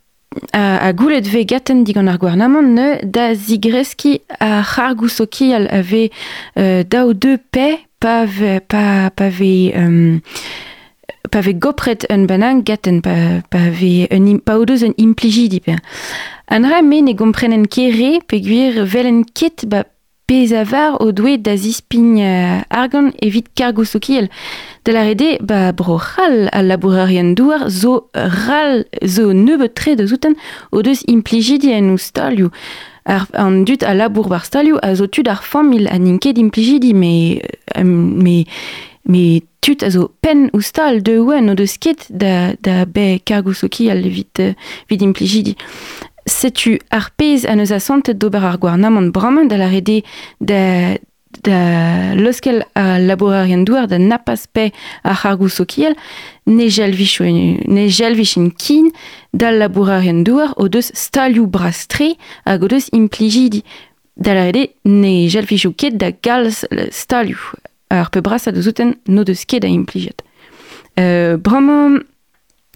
a goulet ve gaten digon ar ne zigreski a c'hargousoki al ave euh, de pa ve, pa, pa ve, um, pa ve gopret un banan gaten, pa, pa ve, un, pa o deus un impligidi pe. An ra me ne gomprenen kere pe gwir velen ket ba pez a var o doe da zispign uh, argan evit kargousokiel. De la rede, ba bro ral al labourarien douar zo ral zo neube tre de zouten o deus impligidi en ou stalioù. Ar, an dut a labour bar stalioù a zo tud ar famil a ninket impligidi, me, euh, me, me tut also pen ou stal de ouen o de skit da, da be kargousoki al vit, uh, vid impligidi. Setu ar pez a santet d'ober ar gwarnamant bramant da la rede da, da loskel a laborarien douar da napas pe a c'hargousokiel ne jelvich in kin da laborarien douar o deus stalioù brastre hag o deus impligidi da la ne jelvichou ket da gals stalioù ar pe bras a deus no deus ket da impliget. Euh,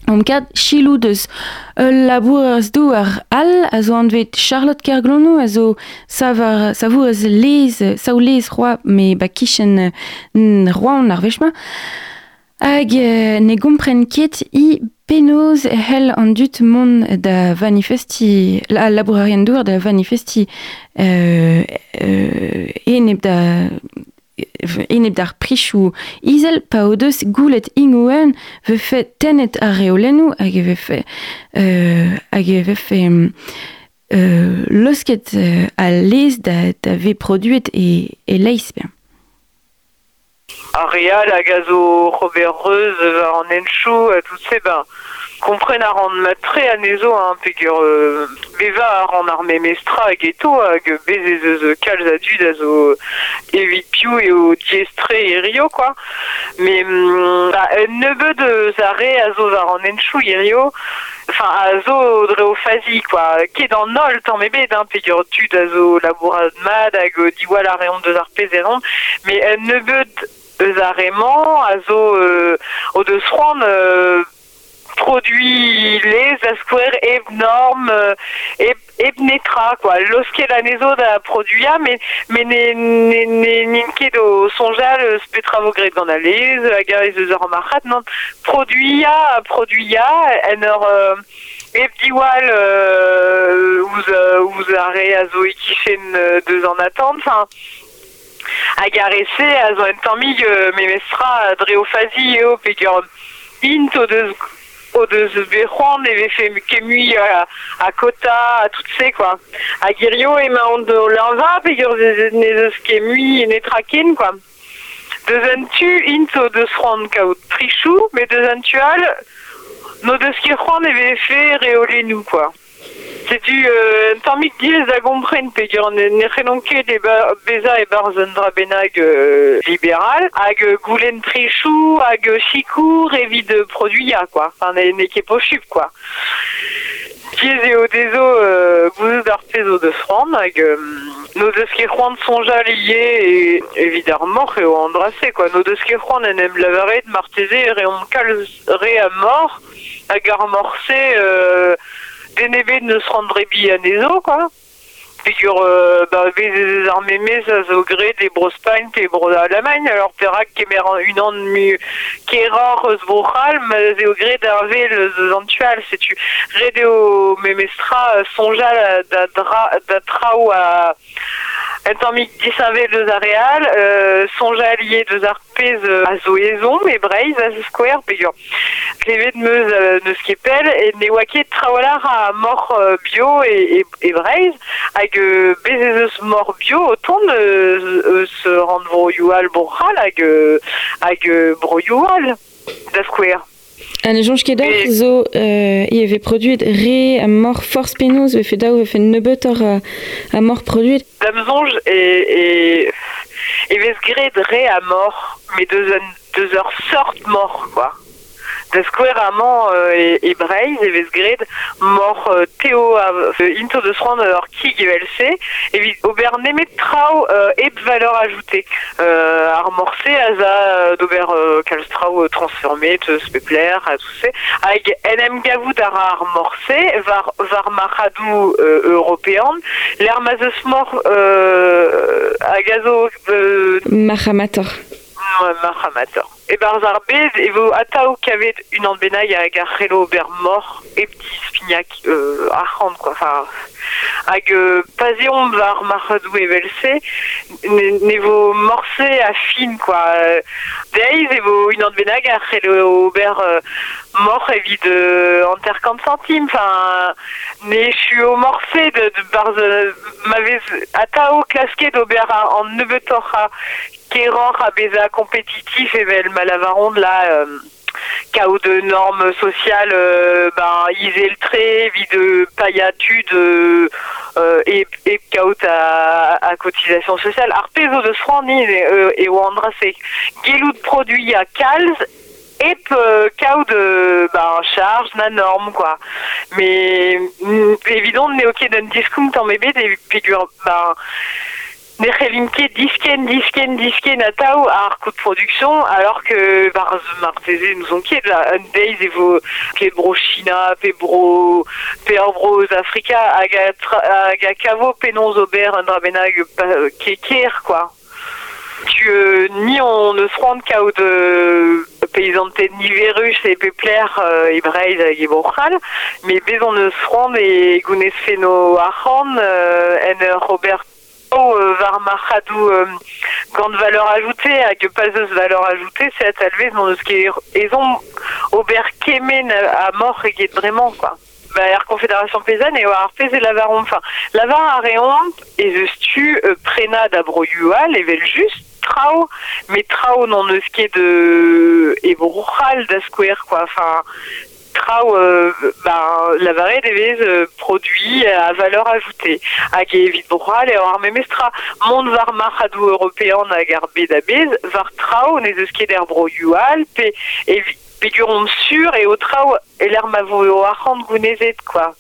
Om kad chilou deus. Ul labourez dou ar al a zo anvet Charlotte Kerglonou a zo savar, savourez lez, saou lez roi me ba kichen roan ar vechma. Hag ne gompren ket i penoz hel an dut mon da vanifesti la labourarien douar da vanifesti euh, euh, e neb da eneb d'ar prichou izel pa o deus tenet a reolennou hag e euh, e euh, losket euh, a da, da ve produet e, e ben. Robert Reuse, Van Enchou, tout kompren a ran matre a nezo hein, pegur euh, beva a ran ar memestra hag eto hag bezez eus kalz a dud a zo evit piou o diestre e rio quoi. Mais mm, ba, un nebeud eus a ran enchou e rio enfin a zo quoi ket an nol tan me bet hein, pegur tud a zo labourad mad hag diwal a reon deus ar pezeron mais un nebeud eus a remant a zo euh, o deus c'hoant euh, produit les asquare eb norme eb, eb netra quoi. Lorsque la nezo da produia mais mais ne ne ne ninke do sonjal spetravogret gant a lez hag a eus ur marchat non produia produia en ur euh, eb diwal euh, ouz, euh, ouz a re a zo ikichen euh, deus an attente. Enfin hag a rese a zo en tammig euh, memestra dre o fazi eo pegur int o deus o deus bejuan e vefe kemui a, a kota a tout se quoi. A girio e ma on de lanva pegur ne deus kemui ne traken quoi. Deus an tu int o deus ran kaout trichou me deus an tual no deus ki ran e vefe reole nou quoi C'est du euh, tamik diez da gompren pegur ne, ne renonke de beza drabenag euh, liberal hag goulen trechou evit quoi. Enfin quoi. Euh, de no deus ket c'hoant sonja lié e eo andrase quoi. No deus ket c'hoant en em lavaret on kal re a mort hag ar denebe ne se rendrait bien à Nezo, quoi. Figure, euh, bah, les armées mais ça se gré des brospagne et bros Allemagne, alors Perak qui est une an mieux qui est mais c'est au gré d'arver le zantual, c'est tu rédéo memestra sonjal d'atrao à Entamik disave deus a real, euh, sonja allié deus ar pez euh, a zoezon, e breiz a square, pegur. Klevet meus euh, e ne oa ket traolar a mor euh, bio e, e, e breiz, hag euh, bezez eus mor bio, oton eus, eus rand broioal borral hag, euh, hag euh, broioal da square. An e jonch ket ar zo euh, i eve produit re a mor force penoz ve fet daou ve fet nebeut ar a, a mor produit. Dam zonj e, e, e vez gret re a mor, me deus, an, deus ur sort mor, quoi. Euh, e, e breiz e vez gret mor euh, teo a euh, into de sran ur kig evel se e vi ober nemet trao euh, eb valeur ajoutée euh, ar morse a za euh, d'ober euh, euh, transformé te spepler a tout se hag enem gavout ar var, var euh, européan l'er euh, a euh, Mahamator. Ouais, Mahamator. E barz ar bez, e vo ataou kavet un an benag hag ar c'helo ober mor e pti spignac euh, ar quoi. Enfin, hag euh, pazion var marradou evelse ne vo morse a fin quoi deiz evo une an benag ar c'hell ober euh, mort evit euh, an ter 50 centimes enfin ne chu o morse de, de barz m'avez atao klasket ober an nebetor a keran a beza compétitif evel malavaron là euh, cao de normes sociales euh, ben isel trait vie de paillatude euh, euh, et et cao à, à cotisation sociale. Arpeso de euh, et ou andrasé gelou de produits à calz et de ben charge na norme quoi mais mm, évident n'est ok d'un discount en bébé des figures ben Nechelimke disken, disken, disken a tao ar coût de production, alors que par martese nous ont ket la days evo ket bro China, pe bro pe ar bro Africa hag a, tra- hag a kavo penons ober un drabenag pa- ke ker quoi. Tu euh, ni on ne se rend cao de paysante ni virus et pepler euh, e breid hag e bochal, mais bez on ne se rend et gounes feno arran euh, euh, Robert Oh, euh, var euh, valeur ajoutée hag pas de valeur ajoutée c'est à talvez non qui est ont ober kemen à mort et qui est vraiment quoi. Bah, la Confédération paysanne et ar pez lavaron. Enfin lavar a reont et je stu euh, prena et vel juste trao mais trao non est de et bruchal da quoi. Enfin trao euh, ben, la varée des vez euh, produits à valeur ajoutée. Hag evit broal et ar memestra mont var marhadou européen a garbe da bez. Var trao ne eus ket er broyual pe evi peguron sur et au trao et l'air mavo o arrand gounezet quoi.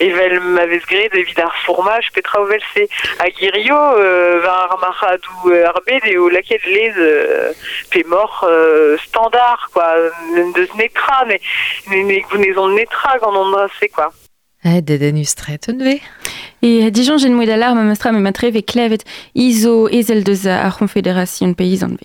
Et vel m'avez gret evit ar fromage pe trao vel se hag irio euh, var marhadou euh, arbed et au laket les euh, pe mort euh, standard quoi. De netra ne ne ne gounezon netra gant andrase quoi. Eh, deden ustret un ve. Et Dijon, j'ai une mouille d'alarme, ma stra, mais ma trêve et clevet, iso, ezel de za, ar confédération paysanne.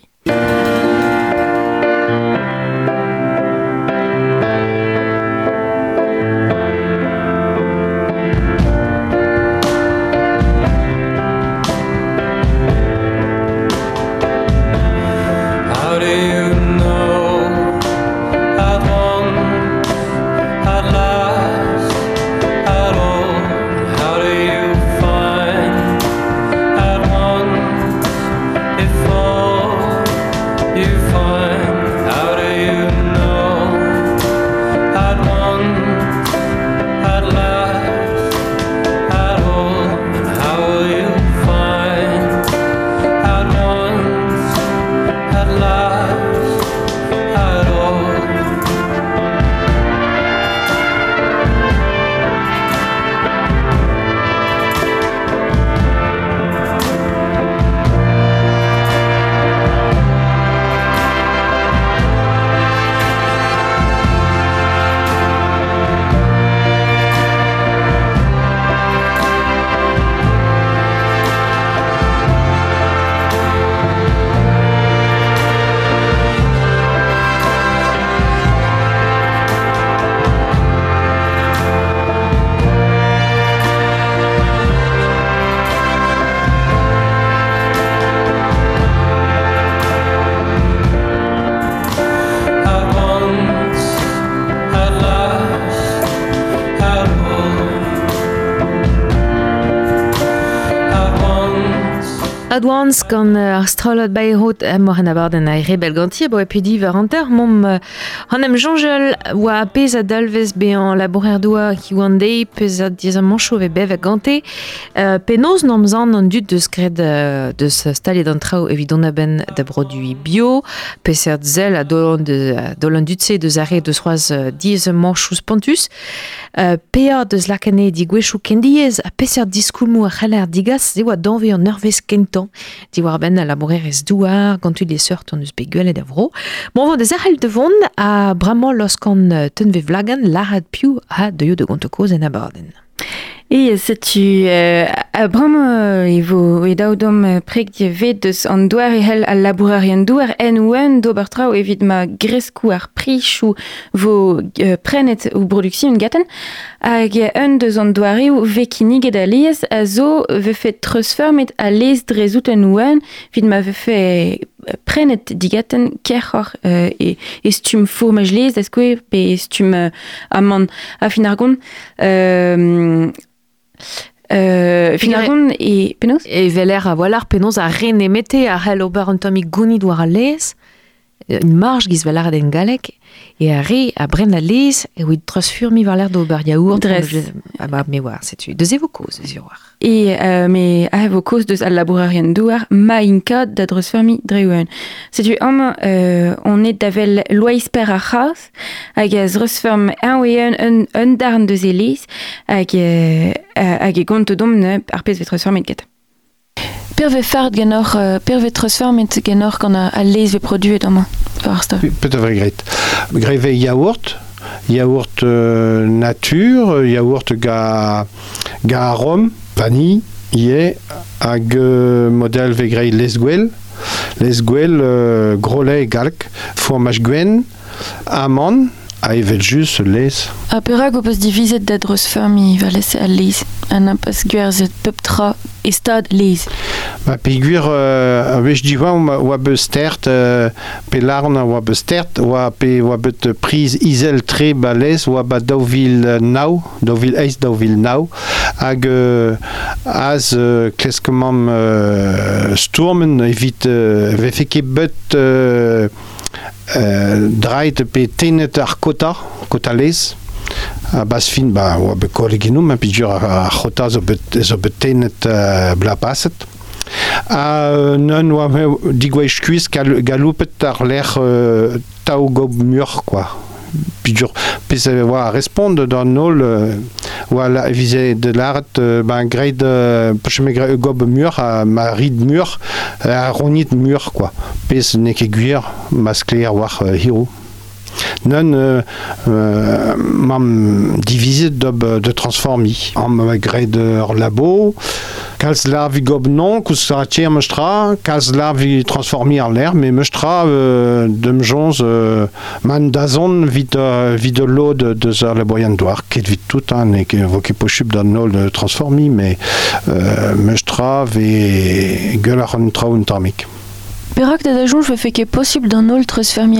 Adwans gant euh, ar strolot bayrot em mor an abarden a rebel ganti bo epedi var an ter mom euh, an em jonjel oa pez a dalvez be an labourer doa ki oan dei pez a diez an mancho ve bev a gante euh, pe noz nom zan an dut deus gred euh, deus stalet an trao evidon a da produi bio. Peser zel a dolon de dolon dutse deus are deus roaz euh, diez an manchous pantus euh, pea deus lakane di gwechou kendiez. A peser diskoulmou a c'haller digas ze oa danve an nervez kentan. Di war ben a labourer ez douar gantu les seurt an eus be gwelet a vro. Bon vant deus arrel de vont a bramañ losk an euh, teunve vlagan larad piou a deio de gonto koz en abarden. Et setu uh, abram uh, e uh, prek die vet deus an doar e hel al labourarien douar en ouen d'ober trao evit ma greskou ar prichou vo uh, prenet ou produksien gaten hag un deus an doare ou ve kinig a liez a zo ve fet transfermet a lez drezout en ouen vid ma ve fe prenet digaten kerchor uh, e, e stum fourmaj lez eskwe pe stum uh, amman a fin argon euh, Euh, finalement, e penaos? E veler a walar penaos a ren emete a hel ober an tomi gounid war a lez, une marge giz velar a den galek, e a re a bren a lez, e oit transfurmi war d'ober yaourt. Dres. Ah bah, me war, setu. Deus evo koz, eus war. E euh, me a vo koz deus al labourarien douar ma inka da drosfermi dreuen. Setu am euh, on est davel lois per a chas hag a un oeien un, un darn deus eliz hag, euh, hag e gont dom ne ar pez ve uh, per ve transformet genor gant a, a lez ve produet amañ. War sta. Peut-être vrai. Greve yaourt, yaourt euh, nature, yaourt ga, ga arom, vanille, ie, hag euh, modèle ve grei lesgwell, lesgwell euh, gros lait galk, fromage gwen, amande, a evet just les. A perak o peus divizet da drosfermi va lese a lez. An a peus gwerzet pep tra e stad lez. Ma peguir euh, a vech di oa oa be stert pe larn a oa be stert oa pe oa bet priz izel tre balez oa ba daouvil eiz daouvil nao hag euh, az euh, kleskemam euh, stourmen evit euh, euh, euh, tenet ar kota a bas fin ba oa be koleginoum ma pidur ar chota zo bet, zo bet tenet euh, bla paset. A euh, non oa me digwech kuiz gal, galoupet ar lec'h euh, tao gob mur quoi. Pidur pez e oa responde d'an nol euh, oa la vize de euh, ben greid euh, peche me gre- gob mur a ma rid mur euh, a ronit mur quoi. Pez ne ket gwir ma skler war euh, non euh, euh, dob euh, de transformi. Am gred ur labo. Kalz la vi gob non kous sa tier meustra kalz la vi transformi ar l'air mais meustra euh, dem jonz euh, man dazon vit euh, vit de l'eau de de la boyan doar ket vit tout ket vo ket pochub d'an nol de transformi mais euh, meustra ve gueul ar an traoù tamik Perak ve feke posibl d'an ol transfermi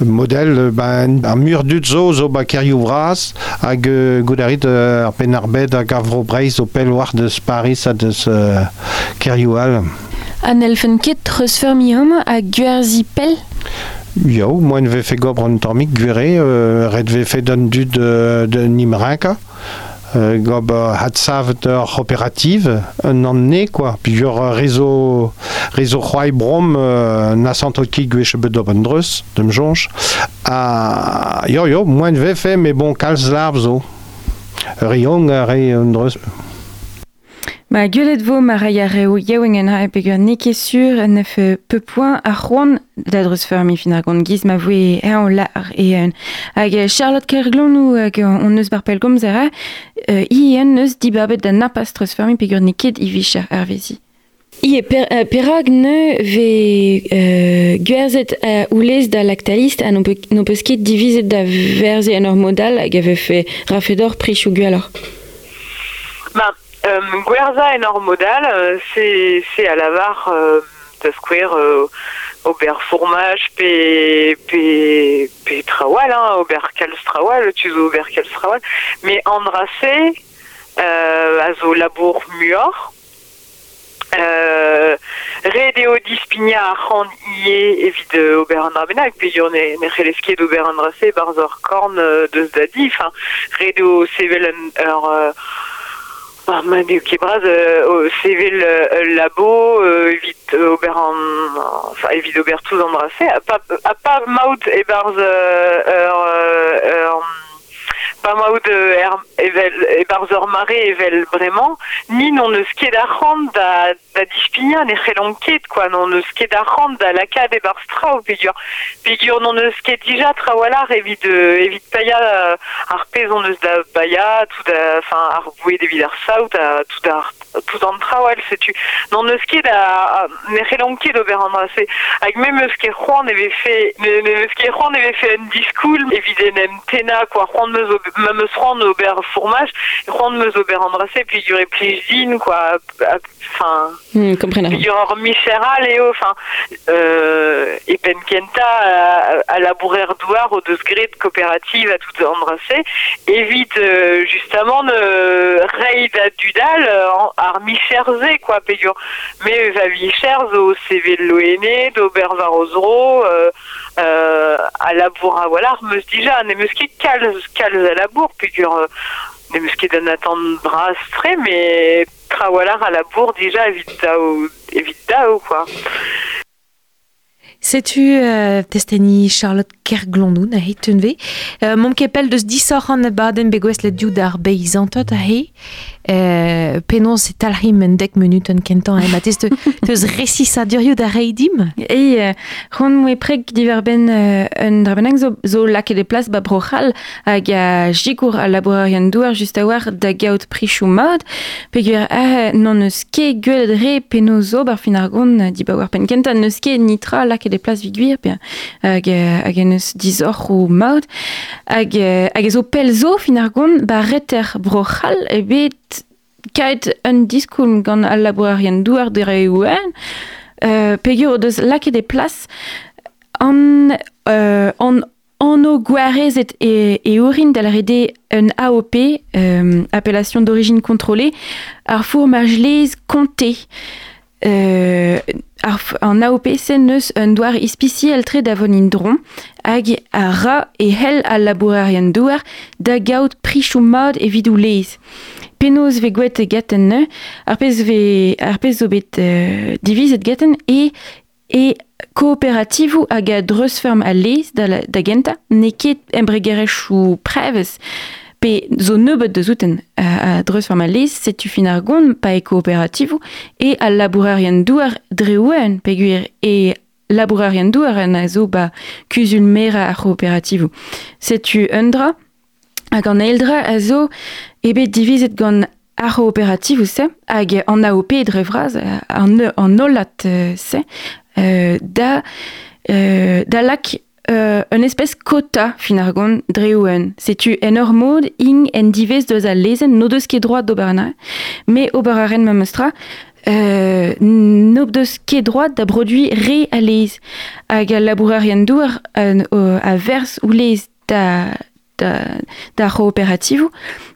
modèle ben ar mur dut zo zo ba kerioù vras hag euh, goudarit euh, ar pen ar bed hag ar vro breiz o pel war deus Paris a deus euh, kerioù al An elfen ket transfermi am a gwerzi pel Yo, moan ve fe gobr an tormik gwere, euh, red ve fe dan dud de, de euh, gob euh, hat savet ur opérative, un an ne, quoi. Ur euh, réseau, c'hoai brom, euh, nasant ot ki gwech dreus, dem jonj. Ah, yo, yo, moan ve fe, mais bon, kalz larv zo. Riong a re an dreus. Ma gueulet vo ma raia reo yaouengen ha epegur neke sur nef peu point a c'hoant da drosfermi fin ar gant giz ma voe e an lar e en. Hag Charlotte Kerglon ou hag on neus bar pel gom zera, i en neus dibabet da napas drosfermi pegur neket i vichar ar vezi. Ie, per, uh, perag ne ve uh, gwerzet uh, oulez da lactalist a non, pe, non peus ket divizet da verze an ur modal hag ave fe rafedor prichou gwalor. Euh, Guerza et Normodal, euh, c'est c'est à l'avare euh, de Square euh, Aubert Fourmage, P, P, P Trawal, hein, Aubert Kalstrawal, tu Aubert Kalstrawal, mais Andracé, euh, Azo Labour Muor, euh, Redeo Dispigna Arran Ié, évite Aubert Andrabenak, puis on est Necheleskier d'Aubert Andracé, Barzor Korn euh, de Zdadi, enfin, Redeo Sevelen, euh, Ma du Kebraz, euh, Cévil euh, Labo, euh, euh, Aubert en, enfin, évite Aubert tous embrassés, à pas, Maud et Barz, euh, euh, euh, pas Maud euh, er, Evel, et Barzer Maré Evel vraiment, ni non ne ske d'arrand da, da dispigna, ne relonket, quoi, non ne ske d'arrand da non ne ske déjà trawalar, euh, euh, arpez on ne da paya, tout da, enfin, arboué des vidar saut, tout da, en trawal, sais-tu, non ne ske da, ne que Juan avait fait un discours, évidemment, tena, quoi, Juan me zo- me Juan Aubert fourmage, Juan me Aubert embrassé, puis quoi, enfin, Hmm, comprenez. puis du miséral et enfin, euh, et Penkenta à, à labourer douar coopérative à tout embrasser, évite euh, justement à Dudal euh, à misérze, quoi, pégur. Mais va vichers au CV de l'ONE, d'Aubert Varosro, euh, euh, à la bourre à voilà, me déjà, ne me ski calze, calze à la bourre, figure, euh, ne me ski d'un attendre brasserait, mais trawalar à la bourre déjà, évite dao, évite dao, quoi. Sais-tu, euh, testeni Charlotte Kerglondou, na he tunve, euh, mon kepel deus disorran baden begwes le diou d'ar beizantot a euh, penon se talrim en dek minuten kentan, e matez te, teus resi sa durioù da reidim? E, euh, ron moe preg diverben euh, un drabenang zo, zo lake de plas ba brochal hag a jigour a laborarian douar just a war da gaout prichou mod pegur a non eus ket gwell re peno zo bar fin ar di ba war pen kentan neus ket nitra lake de plas viguir pe hag, hag en eus dizor ou mod hag, hag zo pel zo fin ar gont ba reter brochal e bet kait un diskoum gant al laborarian douar de reouen euh, pegur o deus lake de plas an, euh, an anno gwarezet e, e orin un AOP, euh, appellation d'origine contrôlée, ar les comté. Euh, an AOP sen neus un douar ispiciel tre davon indron hag a ra e hel al labourarian douar da gaout prichou mod e vidou. Penaos ve gwet e gaten ne, ar pez, ve, ar pez zo bet euh, divizet gaten e, e kooperativu hag a dreusferm a leiz da, la- da genta, ne ket embregerech ou preves, pe zo nebeut de zouten a, a dreusferm a leiz, setu fin ar gont pa e kooperativu, e al labourarian douar dreouen peguer e labourarian douar an a zo ba kuzul mera ar kooperativu. Setu undra, hag an eildra a zo ebe divizet gant ar kooperativu se, hag an AOP drevraz, euh, an, an olat euh, se, euh, da, euh, da lak euh, un espèce quota fin ar gont dreouen. Setu en ur mod ing en divez deus a lezen no deus ket droit d'oberna, me ober a ren memestra, euh, no deus ket droit da produit re a lez hag a labourarian douar a, a vers ou lez da, da, da coopérativu,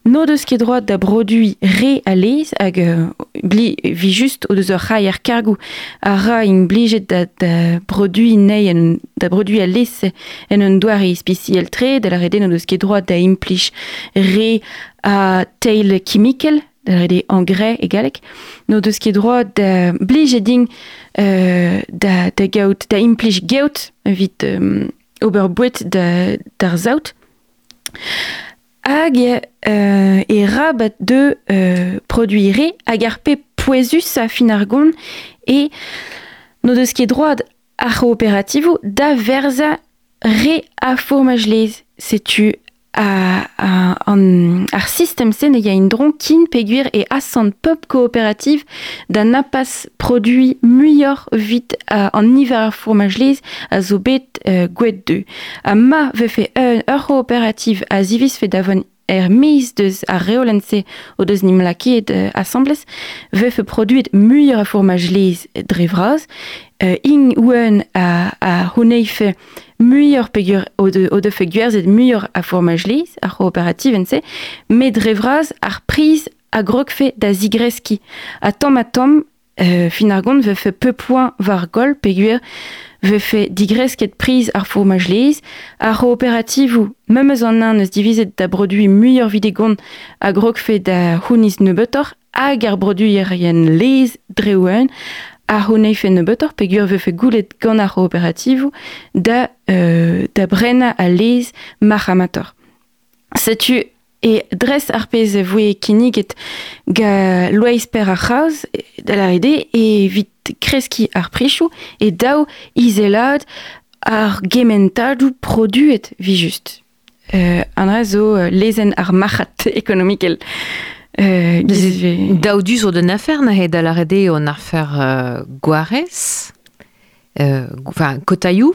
no deus ket droit da produit re a lez hag euh, bli vi just o deus ur rai ar kargou a ra ing blijet da, da produit nei en, da produit a lez en un douar e spiciel tre da la rede no deus ket droit da implich re a teil chimikel da rede engrais e galek no deus ket droit da blijet ding euh, da, da gaout da implich gaout evit euh, ober bouet da, d'ar zaout hag euh, e rabat de euh, produire hag ar pe poezus a fin ar gont e no deus ket droit ar kooperativu da verza re a formaj lez setu a, a, an, ar system sen e ya in dron kin peguir e asant pop coopérative da napas produit muior vit a, an niver ar formaj lez a zo bet euh, gwet de. A ma ve fe un ur coopérative a zivis fe davon er miz deus a reolense o deus nim laket euh, assembles ve fe produit a formaj lez drevraz euh, ing ouen a, a honeife muior pegur o de, o de fe gwerzet muior a formaj lez a coopérative en se met drevraz ar priz a grokfe da zigreski. Tom a tom euh, fin ar gont ve fe peu point var gol peguer ve fe digresket prise ar lez, ar coopérative ou même en un produit da hounis neubetor hag ar produit a honei fe neubetor peguer ve fe goulet gant ar coopérative da, euh, da brena a lez mar. Setu e dres ar pez e voe ga loez per ar c'haus da la rede e vit kreski ar e daou izelad ar gementadou produet vi. Euh, an euh, lezen ar machat ekonomikel. Euh, Daoudus o den afer na he da la rede on afer euh, Guarez, euh, enfin Kotayou,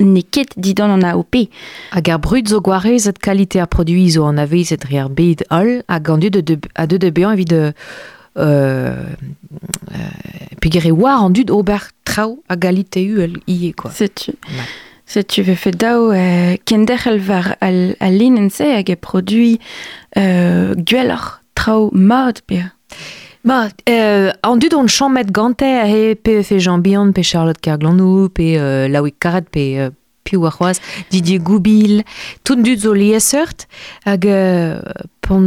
ne ket didan an AOP. Hag ar brud zo Guarez et qualité ar produit zo an aveiz et re ar bed all, hag an dud de, a dud de bean evit de euh, euh, war an dud ober trao a galite uel ie, quoi. Setu. Setu ve fe daou euh, kendechel var al, al linen se hag e produit euh, gwellor trao. Ba, euh, an dud gante a he pe fe Charlotte Kerglanou, pe euh, Laoui Karet, pe Didier Goubil, tout dud zo lieseurt, hag euh,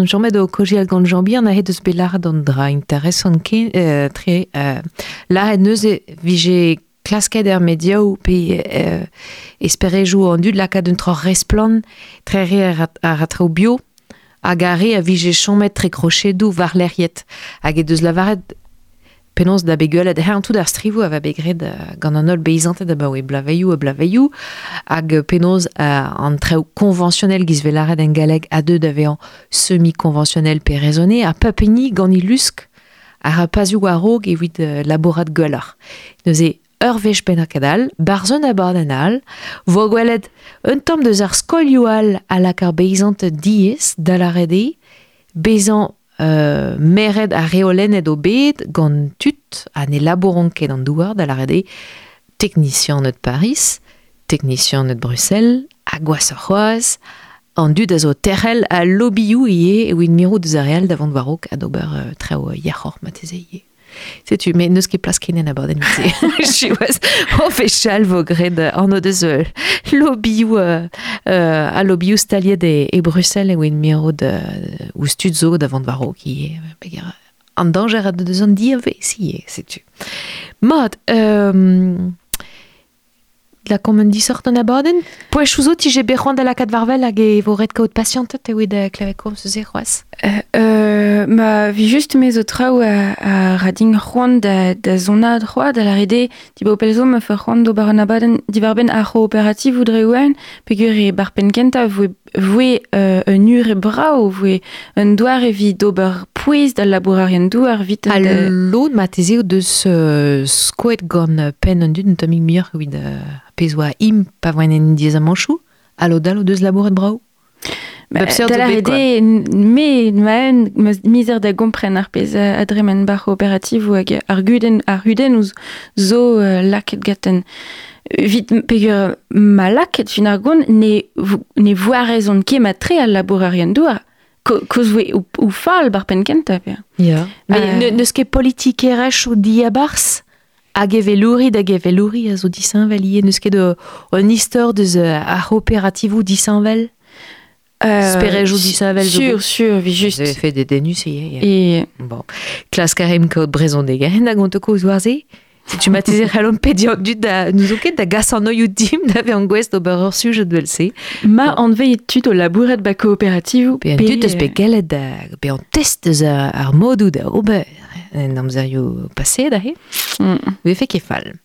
jomet o koji al gant a he deus belar dra euh, tre, euh, la he neus e vije klasket er mediaou, pe euh, esperejou an hag a vije chomet tre krochedou var l'eriet, hag e deus lavaret penaos da beguelet her an tout ar strivou a va begred uh, gant an ol beizantet da ba oe blaveiou a blaveiou hag euh, penaos uh, an treo konventionnel giz velaret semi-konventionnel pe raisonné a papeni gant i lusk a a rog uh, laborat guelar. Neus e ur vech ben ar kadal, barzun a bord an al, vo gwelet un tom deus ar skolioal a lak ar beizantet diez la rede, bezan euh, meret a reolennet o bet gant tut an e laboron ket an douar da Paris, technicien de Bruxelles, a c'hoaz, an dud a zo terrel a lobiou ie e win mirou deus davant d'ober euh, yachor mateze. Setu, mais neus ket plas kenen a bord en mite. Chiouaz, o fe chal vo gred an o deus euh, lobiou euh, euh, a lobiou staliet e, e Bruxelles e win mirou de, ou stud zo davant warok ie. Peger, an danger a deus an di a ve si ie, setu. Mod, euh, la commande di sort an abaden Poe chouzo ti je berran da la kat varvel hag e vo red kaout patientet e oe da klavekom se c'hoaz. Euh, euh, ma vi just mes o traoù a, a rading c'hoant da, da zona droa da la rede di bo pelzo me fe c'hoant do bar an abaden di bar ben a cooperativ ou dre ouen pegur e bar pen kenta voe, voe euh, un ur e brao voe un doar e vi d'ober pouez da labourarien douar vit A l'od ma teze o deus euh, skoet gant euh, pen an dud un euh, pezoa im pa voen en diez a manchou, a lo dal o deus labouret brao. Quoi. rede me maen mizer da gompren ar pez a adremen bar cooperativ ou hag ar guden ar huden ou zo euh, laket gaten vit pegur ma laket fin ar gont ne, ne voarezon ket ma tre al labourarien doa ko, koz we ou, ou fal bar pen kenta pe. Ya. Me Euh, ne, neus ket politikerech ou di a bars hag velouri da ge velouri a zo disanvel ie neus ket de un istor deus euh, a cooperativou disanvel Euh, disanvel Sur, bet? sur, vi just. Vous fait des dénus ie. Et Bon. Klas karim kaout brezon de garen da. Si tu m'as tezer halom pediant du da nous oket da gas an dim da ve an gwest ober ur sujet de se. ma an veit tud o labouret ba cooperativ ou Pe an dud eus pe gallet da pe an test eus ar ar modou da ober. en amzerio passé, dahe, mm. vefe kefal.